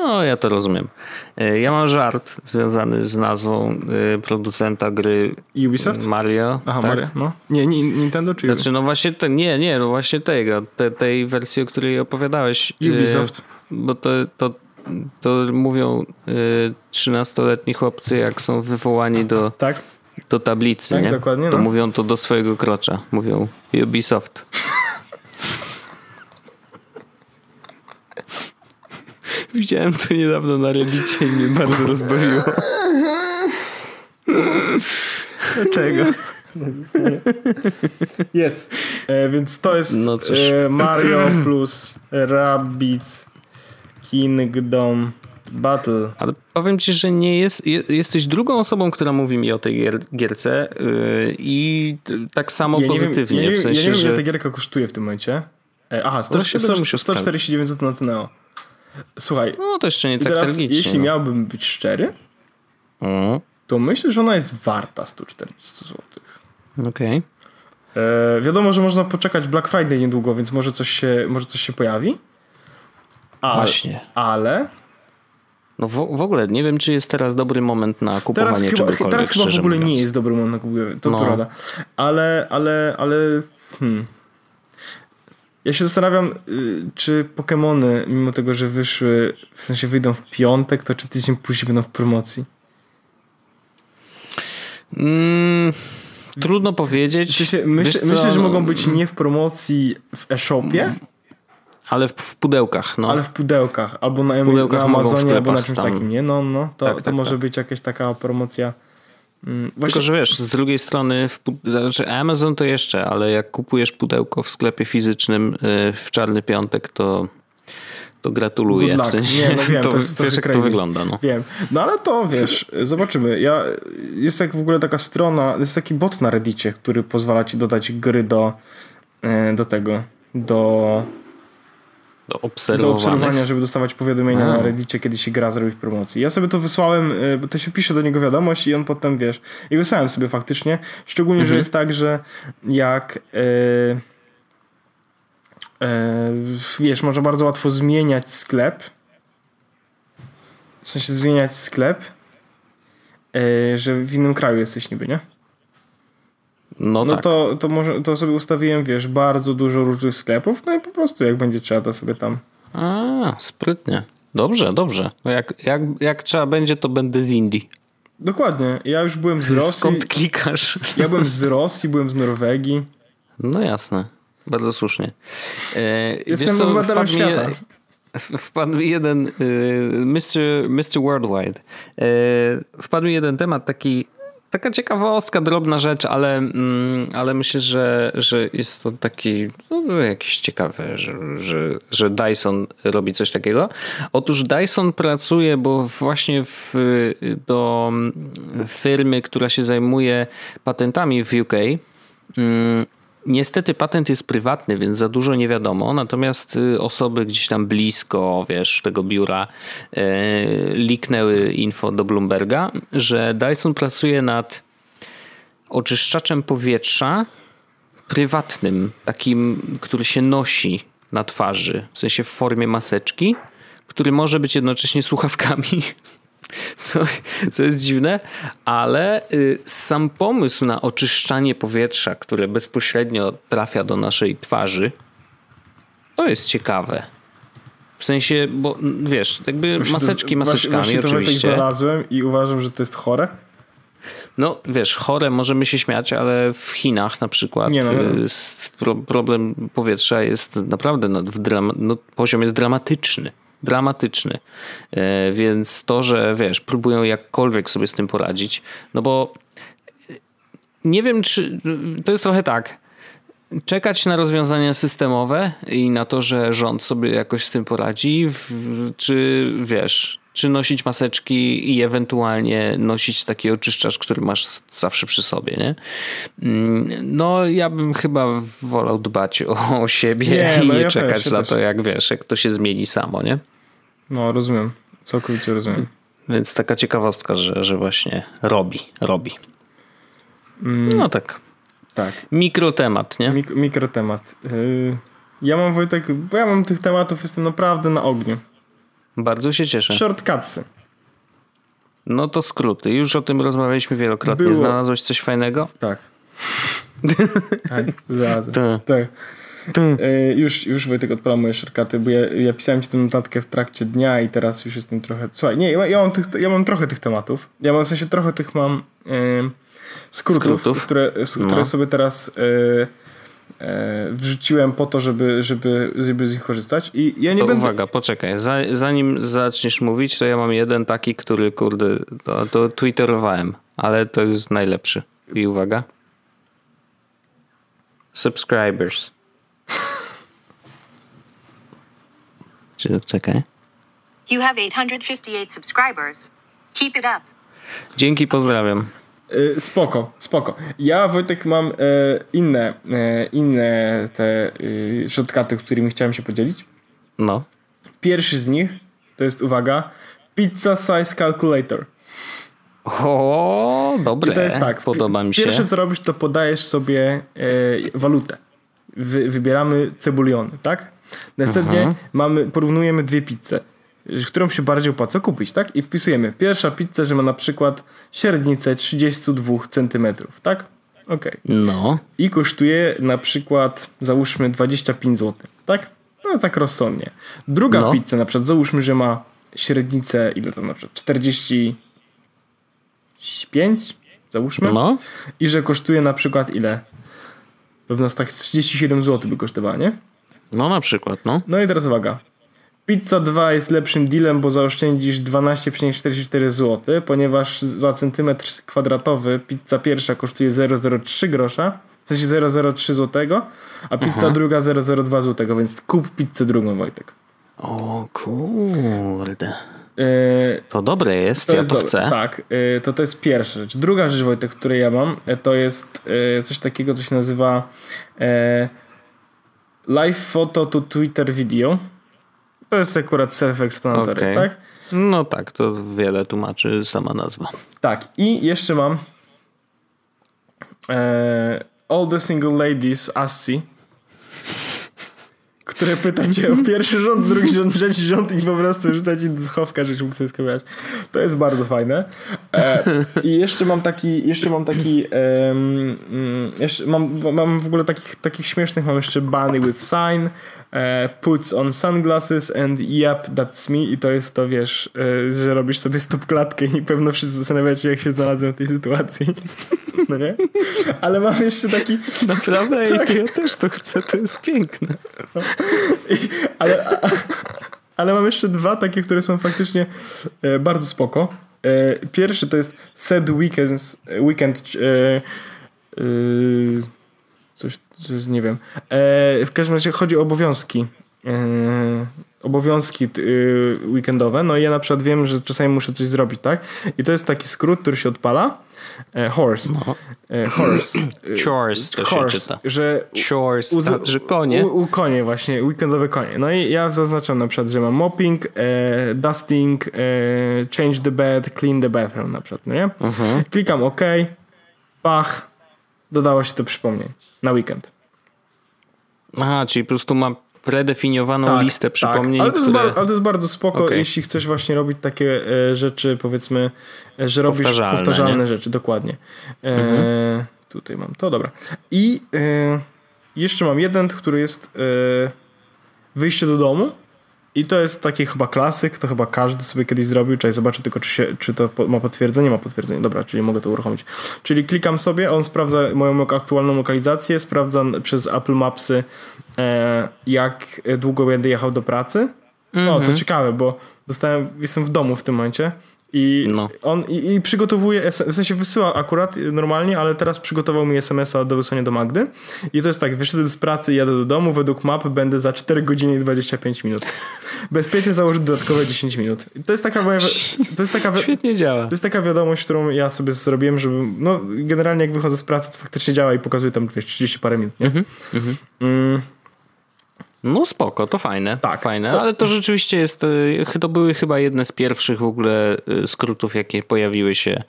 No, ja to rozumiem. E, ja mam żart związany z nazwą e, producenta gry Ubisoft? Mario. Aha, tak? Mario, no. Nie, nie, Nintendo czy Znaczy, no właśnie, te, nie, nie, no właśnie tego, te, tej wersji, o której opowiadałeś. Ubisoft. Bo to, to, to mówią 13-letni chłopcy, jak są wywołani do, tak? do tablicy, tak, nie? dokładnie, to no. mówią to do swojego krocza. Mówią Ubisoft. Widziałem to niedawno na Reddicie i mnie bardzo rozbawiło. Dlaczego? Jest. E, więc to jest no e, Mario plus Rabbids Kingdom Battle. Ale powiem ci, że nie jest, jesteś drugą osobą, która mówi mi o tej gier, gierce yy, i tak samo ja pozytywnie. Wiem, ja, w sensie, ja nie wiem, że... ile ta gierka kosztuje w tym momencie. E, aha, 100, 100, 149 zł na cenę. Słuchaj. No to jeszcze nie tak teraz, tragicznie. Jeśli no. miałbym być szczery, mm. to myślę, że ona jest warta 140 zł. Okej. Okay. E, wiadomo, że można poczekać Black Friday niedługo, więc może coś się, może coś się pojawi. Ale, Właśnie. Ale. No w, w, ogóle nie wiem, czy jest teraz dobry moment na kupowanie teraz czegokolwiek. Chyba, teraz chyba w ogóle mówiąc. nie jest dobry moment na kupowanie. To no. prawda. Ale, ale, ale. Hmm. Ja się zastanawiam, czy Pokémony, mimo tego, że wyszły, w sensie wyjdą w piątek, to czy tydzień później będą w promocji? Mm, trudno powiedzieć. Sensie, myśl, myślę, że mogą być nie w promocji w e-shopie, ale w, w, pudełkach, no. Ale w pudełkach, albo na, pudełkach na Amazonie, albo na czymś tam. takim, nie? No, no, to, tak, to tak, może tak. być jakaś taka promocja. Mm, właśnie... Tylko, że wiesz, z drugiej strony, w, znaczy Amazon to jeszcze, ale jak kupujesz pudełko w sklepie fizycznym y, w czarny piątek, to to gratuluję. W sensie, nie, no wiem, to, to jest wiesz, jak to wygląda. No. Wiem. No ale to wiesz, zobaczymy. Ja, jest tak w ogóle taka strona, jest taki bot na Reddicie, który pozwala ci dodać gry do, e, do tego, do do obserwowania. Do obserwowania, żeby dostawać powiadomienia A. na Reddicie, kiedy się gra zrobi w promocji. Ja sobie to wysłałem, e, bo to się pisze do niego wiadomość i on potem, wiesz, i wysłałem sobie faktycznie, szczególnie, mhm. że jest tak, że jak e, e, wiesz, można bardzo łatwo zmieniać sklep, w sensie zmieniać sklep, że w innym kraju jesteś niby, nie? No, no tak. to, to, może, to sobie ustawiłem, wiesz, bardzo dużo różnych sklepów, no i po prostu jak będzie trzeba, to sobie tam. A, sprytnie. Dobrze, dobrze. No jak, jak, jak trzeba będzie, to będę z Indii. Dokładnie. Ja już byłem z Rosji. Skąd klikasz? Ja byłem z Rosji, byłem z Norwegii. No jasne. Bardzo słusznie. E, Jestem obywatelem świata. wpadł mi jeden y, Mr. Mr. Worldwide. E, wpadł mi jeden temat taki taka ciekawostka, drobna rzecz, ale, mm, ale myślę, że, że jest to taki no, jakiś ciekawy, że, że, że Dyson robi coś takiego. Otóż Dyson pracuje, bo właśnie w, do firmy, która się zajmuje patentami w UK, Niestety patent jest prywatny, więc za dużo nie wiadomo. Natomiast y, osoby gdzieś tam blisko, wiesz, tego biura e, liknęły info do Bloomberga, że Dyson pracuje nad oczyszczaczem powietrza prywatnym, takim, który się nosi na twarzy, w sensie w formie maseczki, który może być jednocześnie słuchawkami co, co jest dziwne, ale y, sam pomysł na oczyszczanie powietrza, które bezpośrednio trafia do naszej twarzy, to jest ciekawe. W sensie, bo wiesz, jakby maseczki maseczkami właśnie, właśnie oczywiście. Ja znalazłem i uważam, że to jest chore. No wiesz, chore możemy się śmiać, ale w Chinach na przykład nie, no, no. problem powietrza jest naprawdę no, w dram, no, poziom jest dramatyczny dramatyczny. E, więc to, że wiesz, próbują jakkolwiek sobie z tym poradzić, no bo nie wiem, czy to jest trochę tak. Czekać na rozwiązania systemowe i na to, że rząd sobie jakoś z tym poradzi, czy wiesz, czy nosić maseczki i ewentualnie nosić taki oczyszczacz, który masz zawsze przy sobie, nie? Mm, no, ja bym chyba wolał dbać o, siebie nie, i no nie ja czekać też, na to, jak wiesz, jak to się zmieni samo, nie? No, rozumiem. Całkowicie rozumiem. Więc taka ciekawostka, że, że właśnie robi, robi. Mm. No tak. Tak. Mikrotemat, nie? Mik mikrotemat. Yy, ja mam Wojtek, bo ja mam tych tematów, jestem naprawdę na ogniu. Bardzo się cieszę. Shortcutsy. No to skróty. Już o tym rozmawialiśmy wielokrotnie. Było. Znalazłeś coś fajnego? Tak. tak. Tak. Tak. Już, już Wojtek odpalam moje shortcuty, bo ja, ja pisałem ci tę notatkę w trakcie dnia i teraz już jestem trochę... Słuchaj, nie, ja, ja, mam, tych, ja mam trochę tych tematów. Ja mam w sensie trochę tych mam e, skrótów, Skrótów. Które, No. które sobie teraz e, wrzuciłem po to, żeby, żeby, żeby z nich korzystać. I ja nie To będę... uwaga, poczekaj. Za, zanim zaczniesz mówić, to ja mam jeden taki, który kurde, to, to twitterowałem, ale to jest najlepszy. I uwaga. Subscribers. Czy czekaj. You have 858 subscribers. Keep it up. Dzięki, pozdrawiam. Y, Spoko, spoko. Ja, Wojtek, mam e, inne, e, inne te y, shortcuty, którymi chciałem się podzielić. No. Pierwszy z nich to jest, uwaga, Pizza Size Calculator. O, dobre. I to jest tak. Podoba mi się. Pierwsze, co robisz, to podajesz sobie e, walutę. Wy, wybieramy cebuliony, tak? Następnie Mhm. mamy, porównujemy dwie pizze, którą się bardziej opłaca kupić, tak? I wpisujemy. Pierwsza pizza, że ma na przykład średnicę 32 cm, tak? Okej. No. i kosztuje na przykład załóżmy 25 zł, tak? No tak rozsądnie. Druga No. pizza na przykład załóżmy, że ma średnicę ile tam na przykład 45 załóżmy No. i że kosztuje na przykład ile? Pewno tak 37 zł by kosztowała, nie? No na przykład, no. No i teraz uwaga. Pizza 2 jest lepszym dealem, bo zaoszczędzisz 12,44 zł, ponieważ za centymetr kwadratowy pizza pierwsza kosztuje 0,03 grosza, w sensie 0,03 zł, a pizza druga 0,02 zł, więc kup pizzę drugą, Wojtek. O kurde. Yy, To dobre jest, to ja jest to dobre. chcę. Tak, yy, to to jest pierwsza rzecz. Druga rzecz, Wojtek, której ja mam, yy, to jest yy, coś takiego, co się nazywa live photo to Twitter video. To jest akurat self-explanatory, Okej. tak? No tak, to wiele tłumaczy sama nazwa. Tak, i jeszcze mam e, All the Single Ladies Assi, które pyta cię o pierwszy rząd, drugi rząd, trzeci rząd i po prostu rzuca ci do schowka, żebyś mógł sobie skojarzyć. To jest bardzo fajne. E, I jeszcze mam taki, jeszcze mam taki, mm, jeszcze mam, mam w ogóle takich, takich śmiesznych, mam jeszcze Bunny with Sign, Puts on sunglasses and yep, that's me i to jest to, wiesz, e, że robisz sobie stop klatkę i pewno wszyscy zastanawiacie się, jak się znalazłem w tej sytuacji. No nie? Ale mam jeszcze taki, Naprawdę? Tak. to ja też to chcę, to jest piękne. ale, a, ale mam jeszcze dwa takie, które są faktycznie e, bardzo spoko. E, pierwszy to jest Sad Weekends, Weekend e, e, coś, nie wiem. E, w każdym razie chodzi o obowiązki. E, obowiązki y, weekendowe. No i ja na przykład wiem, że czasami muszę coś zrobić, tak? I to jest taki skrót, który się odpala. E, horse. E, horse. Chores to się horse, czyta. że Chores, tak, że konie. U, u konie właśnie, weekendowe konie. No i ja zaznaczam na przykład, że mam mopping, dusting, change the bed, clean the bathroom na przykład, no nie? Mhm. Klikam OK, pach, dodało się to przypomnień na weekend. Aha, czyli po prostu ma predefiniowaną listę przypomnień, Tak. Ale, to jest które... bardzo, ale to jest bardzo spoko, Okej. jeśli chcesz właśnie robić takie e, rzeczy, powiedzmy, e, że robisz Powtarzalne, powtarzalne, rzeczy, dokładnie. E, Tutaj mam to, dobra. I e, jeszcze mam jeden, który jest e, wyjście do domu. I to jest taki chyba klasyk, to chyba każdy sobie kiedyś zrobił, czyli zobaczę tylko, czy, się, czy to ma potwierdzenie, ma potwierdzenie, dobra, czyli mogę to uruchomić. Czyli klikam sobie, on sprawdza moją aktualną lokalizację, sprawdza przez Apple Mapsy, e, jak długo będę jechał do pracy. No, to ciekawe, bo dostałem, jestem w domu w tym momencie i No. on i, i przygotowuje, w sensie wysyła akurat normalnie, ale teraz przygotował mi SMS-a do wysłania do Magdy i to jest tak, wyszedłem z pracy i jadę do domu, według map będę za 4 godziny i 25 minut. Bezpiecznie założyć dodatkowe 10 minut. I To jest taka moja, to jest taka, wi- Świetnie działa. to jest taka wiadomość, którą ja sobie zrobiłem, żeby, no generalnie jak wychodzę z pracy, to faktycznie działa i pokazuje tam wiesz, 30 parę minut, nie? Mm. No spoko, to fajne. Tak. Fajne, To- ale to rzeczywiście jest, e, to były chyba jedne z pierwszych w ogóle e, skrótów, jakie pojawiły się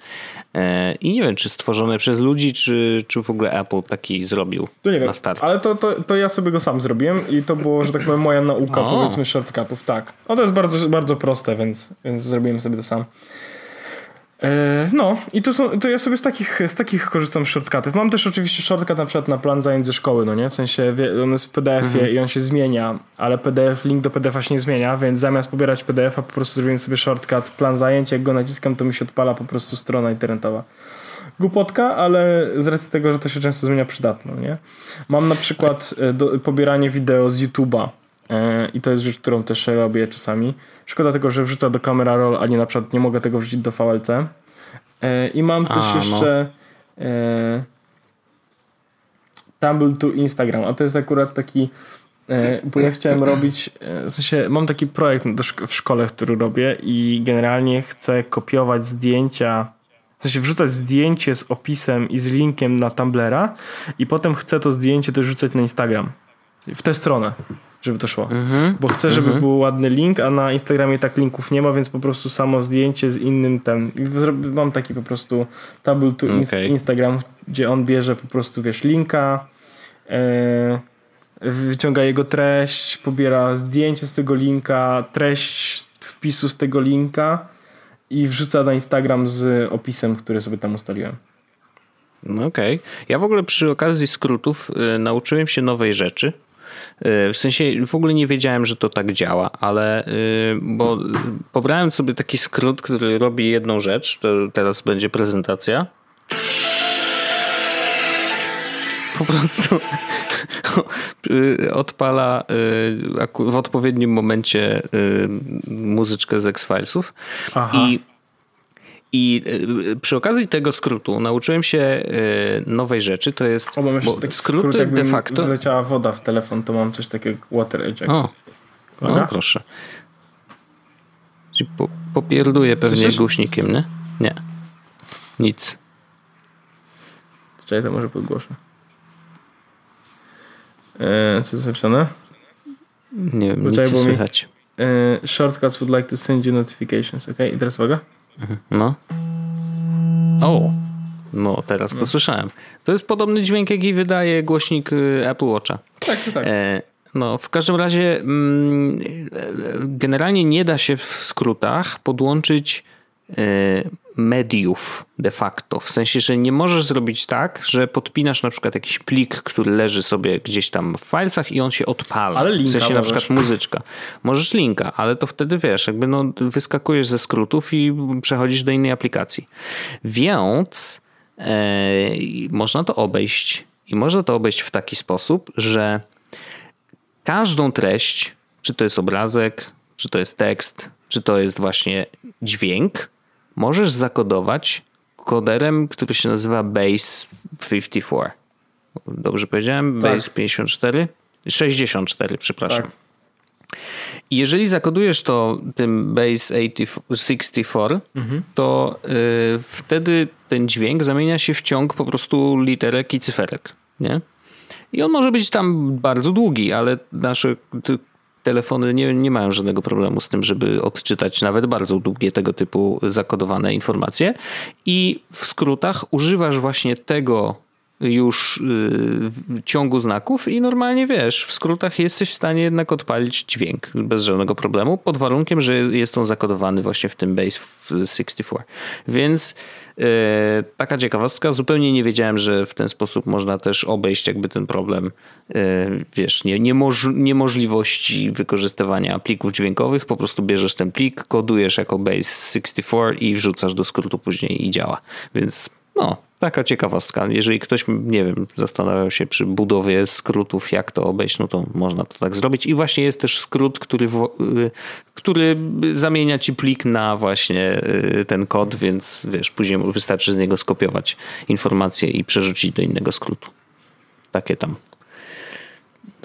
e, i nie wiem, czy stworzone przez ludzi, czy, czy w ogóle Apple taki zrobił To nie wiem, na start. ale to, to, to ja sobie go sam zrobiłem i to było, że tak powiem, moja nauka, O. powiedzmy, shortcutów, tak. No to jest bardzo, bardzo proste, więc, więc zrobiłem sobie to sam. E, No i to, są, to ja sobie z takich, z takich korzystam shortcutów. Mam też oczywiście shortcut na przykład na plan zajęć ze szkoły, no nie? W sensie on jest w PDF-ie i on się zmienia, ale PDF, link do PDF-a się nie zmienia, więc zamiast pobierać PDF-a po prostu zrobiłem sobie shortcut plan zajęć, jak go naciskam to mi się odpala po prostu strona internetowa. Głupotka, ale z racji tego, że to się często zmienia przydatno, nie? Mam na przykład e, do, pobieranie wideo z YouTube'a i to jest rzecz, którą też robię czasami. Szkoda tego, że wrzucę do Camera Roll, a nie na przykład nie mogę tego wrzucić do VLC. E, I mam A, też no. jeszcze e, Tumble to Instagram, a to jest akurat taki e, bo ja chciałem robić, e, w sensie mam taki projekt w szkole, który robię i generalnie chcę kopiować zdjęcia, w sensie wrzucać zdjęcie z opisem i z linkiem na Tumblera i potem chcę to zdjęcie też wrzucać na Instagram. W tę stronę, żeby to szło. Mhm. Bo chcę, żeby był ładny link, a na Instagramie tak linków nie ma, więc po prostu samo zdjęcie z innym ten. Mam taki po prostu tabel to inst- Okej. Instagram, gdzie on bierze po prostu, wiesz, linka, e, wyciąga jego treść, pobiera zdjęcie z tego linka, treść wpisu z tego linka i wrzuca na Instagram z opisem, który sobie tam ustaliłem. No Okej. Ja w ogóle przy okazji skrótów y, nauczyłem się nowej rzeczy. Y, W sensie w ogóle nie wiedziałem, że to tak działa, ale y, bo pobrałem sobie taki skrót, który robi jedną rzecz. To teraz będzie prezentacja. Po prostu odpala y, w odpowiednim momencie muzyczkę z X-Filesów. I i y, przy okazji tego skrótu nauczyłem się y, nowej rzeczy, to jest O, mam jeszcze bo taki skróty skrót, jakby de facto... wleciała woda w telefon, to mam coś takiego water eject. O, no proszę. Ci Po, popierduję pewnie Słyszysz? głośnikiem, nie? Nie. Nic. Czekaj, to może podgłoszę. Eee, co jest napisane? Nie wiem, Poczekaj, nic nie bo mi- słychać. Eee, shortcuts would like to send you notifications, ok? I teraz uwaga. No. O, no teraz to słyszałem. To jest podobny dźwięk, jaki wydaje głośnik y, Apple Watcha. Tak, tak. E, No, w każdym razie mm, e, generalnie nie da się w skrótach podłączyć e, mediów de facto. W sensie, że nie możesz zrobić tak, że podpinasz na przykład jakiś plik, który leży sobie gdzieś tam w filesach i on się odpala. Ale linka w sensie na możesz. przykład muzyczka. Możesz linka, ale to wtedy wiesz, jakby no, wyskakujesz ze skrótów i przechodzisz do innej aplikacji. Więc e, można to obejść. I można to obejść w taki sposób, że każdą treść, czy to jest obrazek, czy to jest tekst, czy to jest właśnie dźwięk, możesz zakodować koderem, który się nazywa Base 54. Dobrze powiedziałem? Tak. Base 54? 64, przepraszam. Tak. I jeżeli zakodujesz to tym base 80 64, to y, wtedy ten dźwięk zamienia się w ciąg po prostu literek i cyferek. Nie? I on może być tam bardzo długi, ale nasze telefony nie, nie mają żadnego problemu z tym, żeby odczytać nawet bardzo długie tego typu zakodowane informacje. I w skrótach używasz właśnie tego już y, w ciągu znaków i normalnie wiesz, w skrótach jesteś w stanie jednak odpalić dźwięk bez żadnego problemu, pod warunkiem, że jest on zakodowany właśnie w tym base 64. Więc y, taka ciekawostka, zupełnie nie wiedziałem, że w ten sposób można też obejść jakby ten problem, y, wiesz, nie, niemoż, niemożliwości wykorzystywania plików dźwiękowych, po prostu bierzesz ten plik, kodujesz jako base 64 i wrzucasz do skrótu później i działa. Więc no, taka ciekawostka. Jeżeli ktoś, nie wiem, zastanawiał się przy budowie skrótów, jak to obejść, no to można to tak zrobić. I właśnie jest też skrót, który, y, który zamienia ci plik na właśnie y, ten kod, więc wiesz, później wystarczy z niego skopiować informacje i przerzucić do innego skrótu. Takie tam.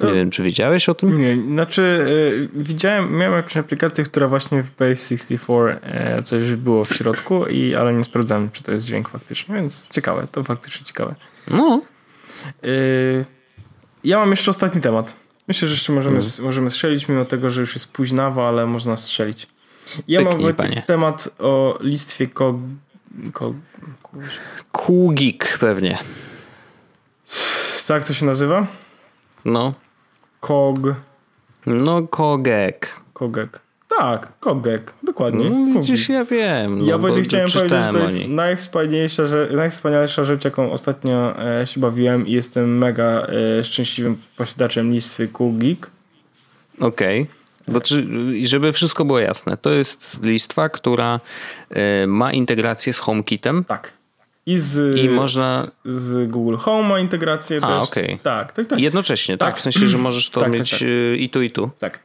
Nie wiem, czy wiedziałeś o tym? Nie, znaczy y, widziałem, miałem jakąś aplikację, która właśnie w Base 64 e, coś było w środku, i, ale nie sprawdzałem, czy to jest dźwięk faktycznie, więc ciekawe, to faktycznie ciekawe. No, Y, ja mam jeszcze ostatni temat. Myślę, że jeszcze możemy, Mhm. możemy strzelić, mimo tego, że już jest późnawo, ale można strzelić. Ja Pyknij, mam panie. temat o listwie kog... kog... Kugik pewnie. Tak to się nazywa? No. Kog... No, kogek. Kogek. Tak, kogek. Dokładnie. No, widzisz, ja wiem. No, Ja bo Wojtek chciałem powiedzieć, że to jest najwspanialsza, rzecz, najwspanialsza rzecz, jaką ostatnio e, się bawiłem i jestem mega e, szczęśliwym posiadaczem listwy Kugik. Okej. Bo czy, i żeby wszystko było jasne, to jest listwa, która e, ma integrację z HomeKitem Tak. I z, i można z Google Home ma integrację A, też. okej. Tak, tak, tak. jednocześnie, tak? Tak. W sensie, że możesz to Tak, tak, mieć tak. e, i tu, i tu. Tak.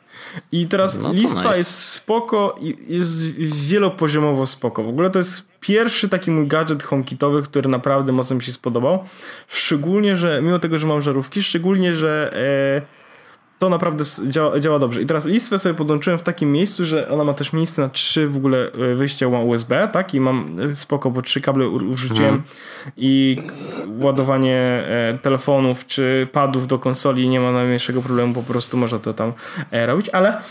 I teraz No listwa nice. jest spoko i jest wielopoziomowo spoko. W ogóle to jest pierwszy taki mój gadżet HomeKitowy, który naprawdę mocno mi się spodobał. Szczególnie, że mimo tego, że mam żarówki, szczególnie, że e, to naprawdę działa, działa dobrze. I teraz listwę sobie podłączyłem w takim miejscu, że ona ma też miejsce na trzy w ogóle e, wyjścia USB, tak? I mam e, spoko, bo trzy kable u- wrzuciłem i ładowanie e, telefonów czy padów do konsoli nie ma najmniejszego problemu, po prostu można to tam robić, ale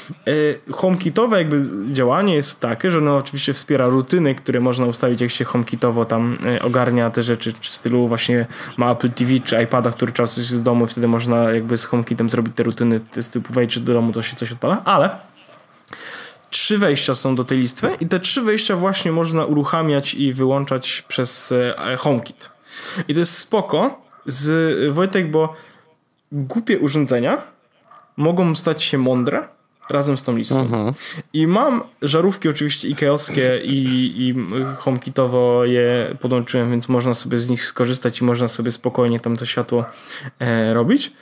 HomeKitowe jakby działanie jest takie, że ono oczywiście wspiera rutyny, które można ustawić, jak się HomeKitowo tam ogarnia te rzeczy, czy w stylu właśnie ma Apple TV czy iPada, który trzeba coś z domu i wtedy można jakby z HomeKitem zrobić te rutyny z typu wejdź do domu, to się coś odpala, ale trzy wejścia są do tej listwy i te trzy wejścia właśnie można uruchamiać i wyłączać przez e, HomeKit. I to jest spoko z Wojtek, bo głupie urządzenia mogą stać się mądre razem z tą listą. I mam żarówki oczywiście Ikeowskie i, i HomeKitowo je podłączyłem, więc można sobie z nich skorzystać i można sobie spokojnie tam to światło e, robić.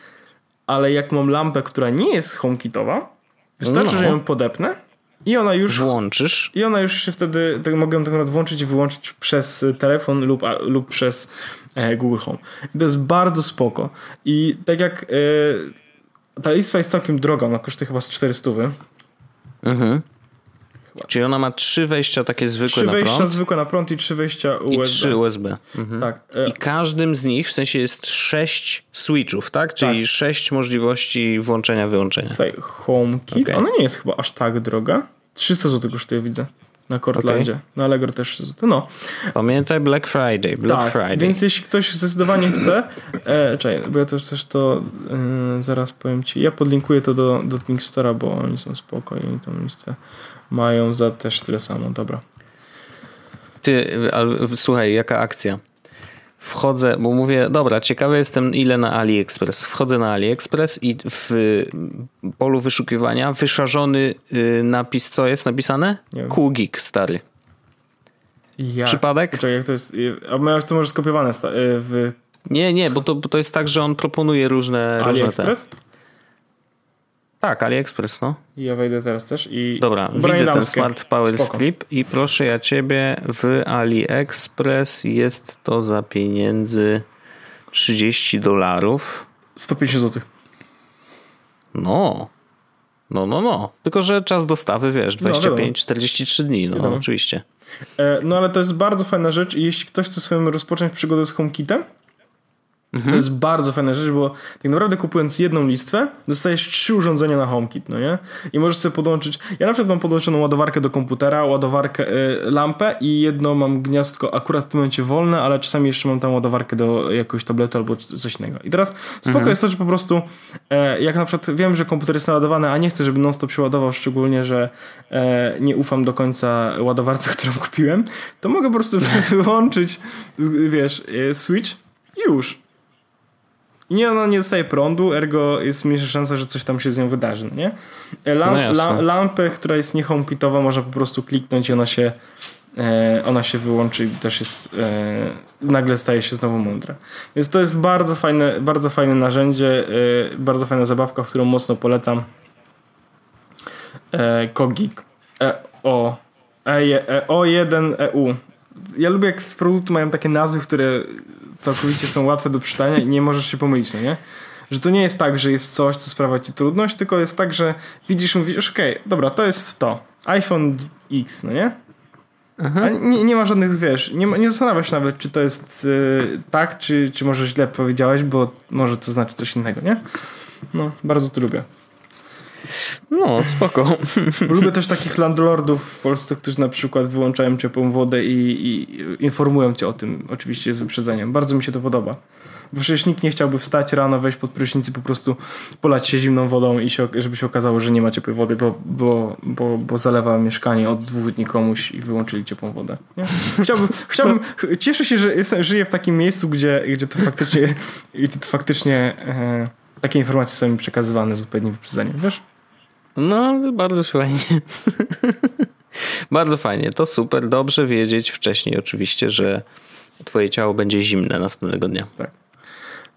Ale jak mam lampę, która nie jest HomeKitowa, wystarczy, No. że ją podepnę i ona już Włączysz. i ona już się wtedy, tak mogę tak naprawdę włączyć i wyłączyć przez telefon lub, a, lub przez e, Google Home. I to jest bardzo spoko. I tak jak e, ta listwa jest całkiem droga, ona kosztuje chyba z 400. Mhm. Czyli ona ma trzy wejścia takie zwykłe Trzy na wejścia prąd zwykłe na prąd i trzy wejścia i USB. trzy USB. Mhm. Tak. E, I każdym z nich w sensie jest sześć switchów, tak? Czyli Tak. sześć możliwości włączenia, wyłączenia. Słuchaj, HomeKit, Okej. ona nie jest chyba aż tak droga. 300 zł kosztuje, widzę. Na Cortlandzie. Na Allegro też 300 zł. No, Pamiętaj Black Friday, Black tak, Friday. więc jeśli ktoś zdecydowanie chce, e, czekaj, bo ja też, też to e, zaraz powiem ci, ja podlinkuję to do, do Mixstora, bo oni są spokojni, tą listę mają za też tyle samo, dobra. Ty, ale słuchaj, jaka akcja? Wchodzę, bo mówię, dobra, ciekawy jestem ile na AliExpress. Wchodzę na AliExpress i w polu wyszukiwania wyszarzony y, napis, co jest napisane? Kugik stary. Ja. Przypadek? Czekaj, jak to jest, e, a masz to może skopiowane e, w Nie, nie, bo to, bo to jest tak, że on proponuje różne, różne te. Tak, AliExpress, no. I ja wejdę teraz też i... Dobra, Brain widzę ten. Smart Power Spoko. Strip i proszę ja ciebie w AliExpress jest to za pieniędzy 30 dolarów. 150 zł. No. No, no, no. Tylko, że czas dostawy, wiesz, wiadomo. 25-43 dni. No, Wiadomo. oczywiście. E, No ale to jest bardzo fajna rzecz i jeśli ktoś chce swoją rozpocząć przygodę z HomeKitem, Mhm. to jest bardzo fajna rzecz, bo tak naprawdę kupując jedną listwę, dostajesz trzy urządzenia na HomeKit, no nie? I możesz sobie podłączyć, ja na przykład mam podłączoną ładowarkę do komputera, ładowarkę, y, lampę i jedno mam gniazdko akurat w tym momencie wolne, ale czasami jeszcze mam tam ładowarkę do jakiegoś tabletu albo coś innego. I teraz spoko jest to, że po prostu e, jak na przykład wiem, że komputer jest naładowany, a nie chcę, żeby non-stop się ładował, szczególnie, że e, nie ufam do końca ładowarce, którą kupiłem, to mogę po prostu wyłączyć, wiesz, e, switch i już. I nie, ona nie dostaje prądu, ergo jest mniejsza szansa, że coś tam się z nią wydarzy, no nie? E, Lamp, No lampę, która jest nie HomeKitowa, można po prostu kliknąć i ona się, e, ona się wyłączy i też jest, e, nagle staje się znowu mądra. Więc to jest bardzo fajne, bardzo fajne narzędzie, bardzo fajna zabawka, którą mocno polecam. Kogik. E, o. E, e, O1 EU. Ja lubię jak w produkty mają takie nazwy, które całkowicie są łatwe do przeczytania i nie możesz się pomylić, no nie? Że to nie jest tak, że jest coś, co sprawia ci trudność, tylko jest tak, że widzisz i mówisz, okej, dobra, to jest to. iPhone X, no nie? A nie, nie ma żadnych, wiesz, nie, ma, nie zastanawiasz się nawet, czy to jest y, tak, czy, czy może źle powiedziałeś, bo może to znaczy coś innego, nie? No, bardzo to lubię. No, spoko. Lubię też takich landlordów w Polsce, którzy na przykład wyłączają ciepłą wodę i, i informują cię o tym, oczywiście z wyprzedzeniem. Bardzo mi się to podoba. Bo przecież nikt nie chciałby wstać rano, wejść pod prysznic i po prostu polać się zimną wodą i się, żeby się okazało, że nie ma ciepłej wody, bo, bo, bo, bo zalewa mieszkanie od dwóch dni komuś i wyłączyli ciepłą wodę. Nie? Chciałbym, chciałbym, cieszę się, że jestem, żyję w takim miejscu, gdzie, gdzie to faktycznie, gdzie to faktycznie e, takie informacje są mi przekazywane z odpowiednim wyprzedzeniem, wiesz? No, bardzo fajnie. bardzo fajnie. To super. Dobrze wiedzieć wcześniej oczywiście, że twoje ciało będzie zimne następnego dnia. Tak.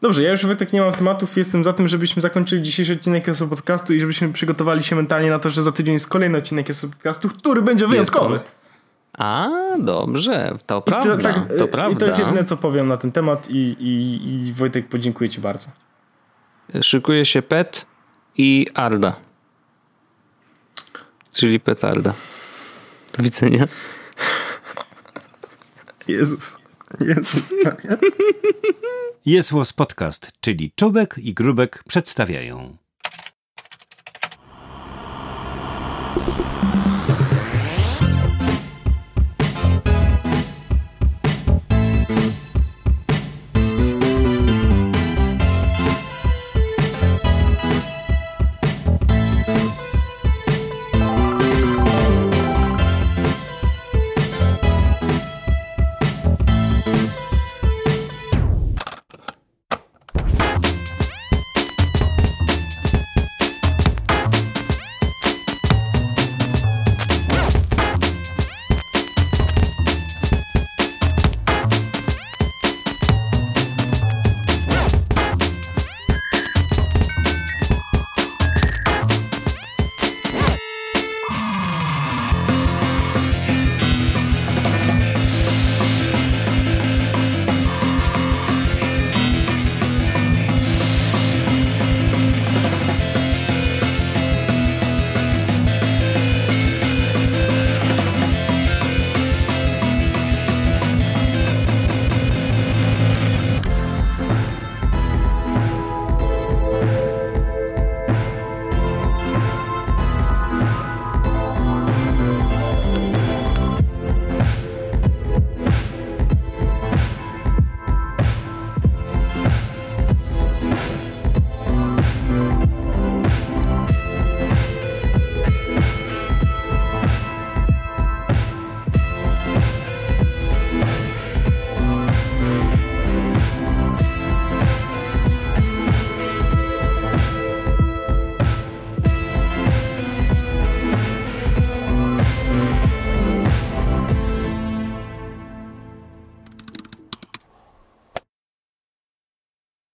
Dobrze, ja już Wojtek nie mam tematów. Jestem za tym, żebyśmy zakończyli dzisiejszy odcinek Jesu Podcastu i żebyśmy przygotowali się mentalnie na to, że za tydzień jest kolejny odcinek Jesu Podcastu, który będzie wyjątkowy. A, dobrze, to prawda. To, tak, to prawda. I to jest jedyne, co powiem na ten temat i, i, i Wojtek, podziękuję ci bardzo. Szykuje się Pet i Arda. Czyli petarda. Do widzenia. Jezus. Jezus. Jest Podcast, czyli Czubek i Grubek przedstawiają.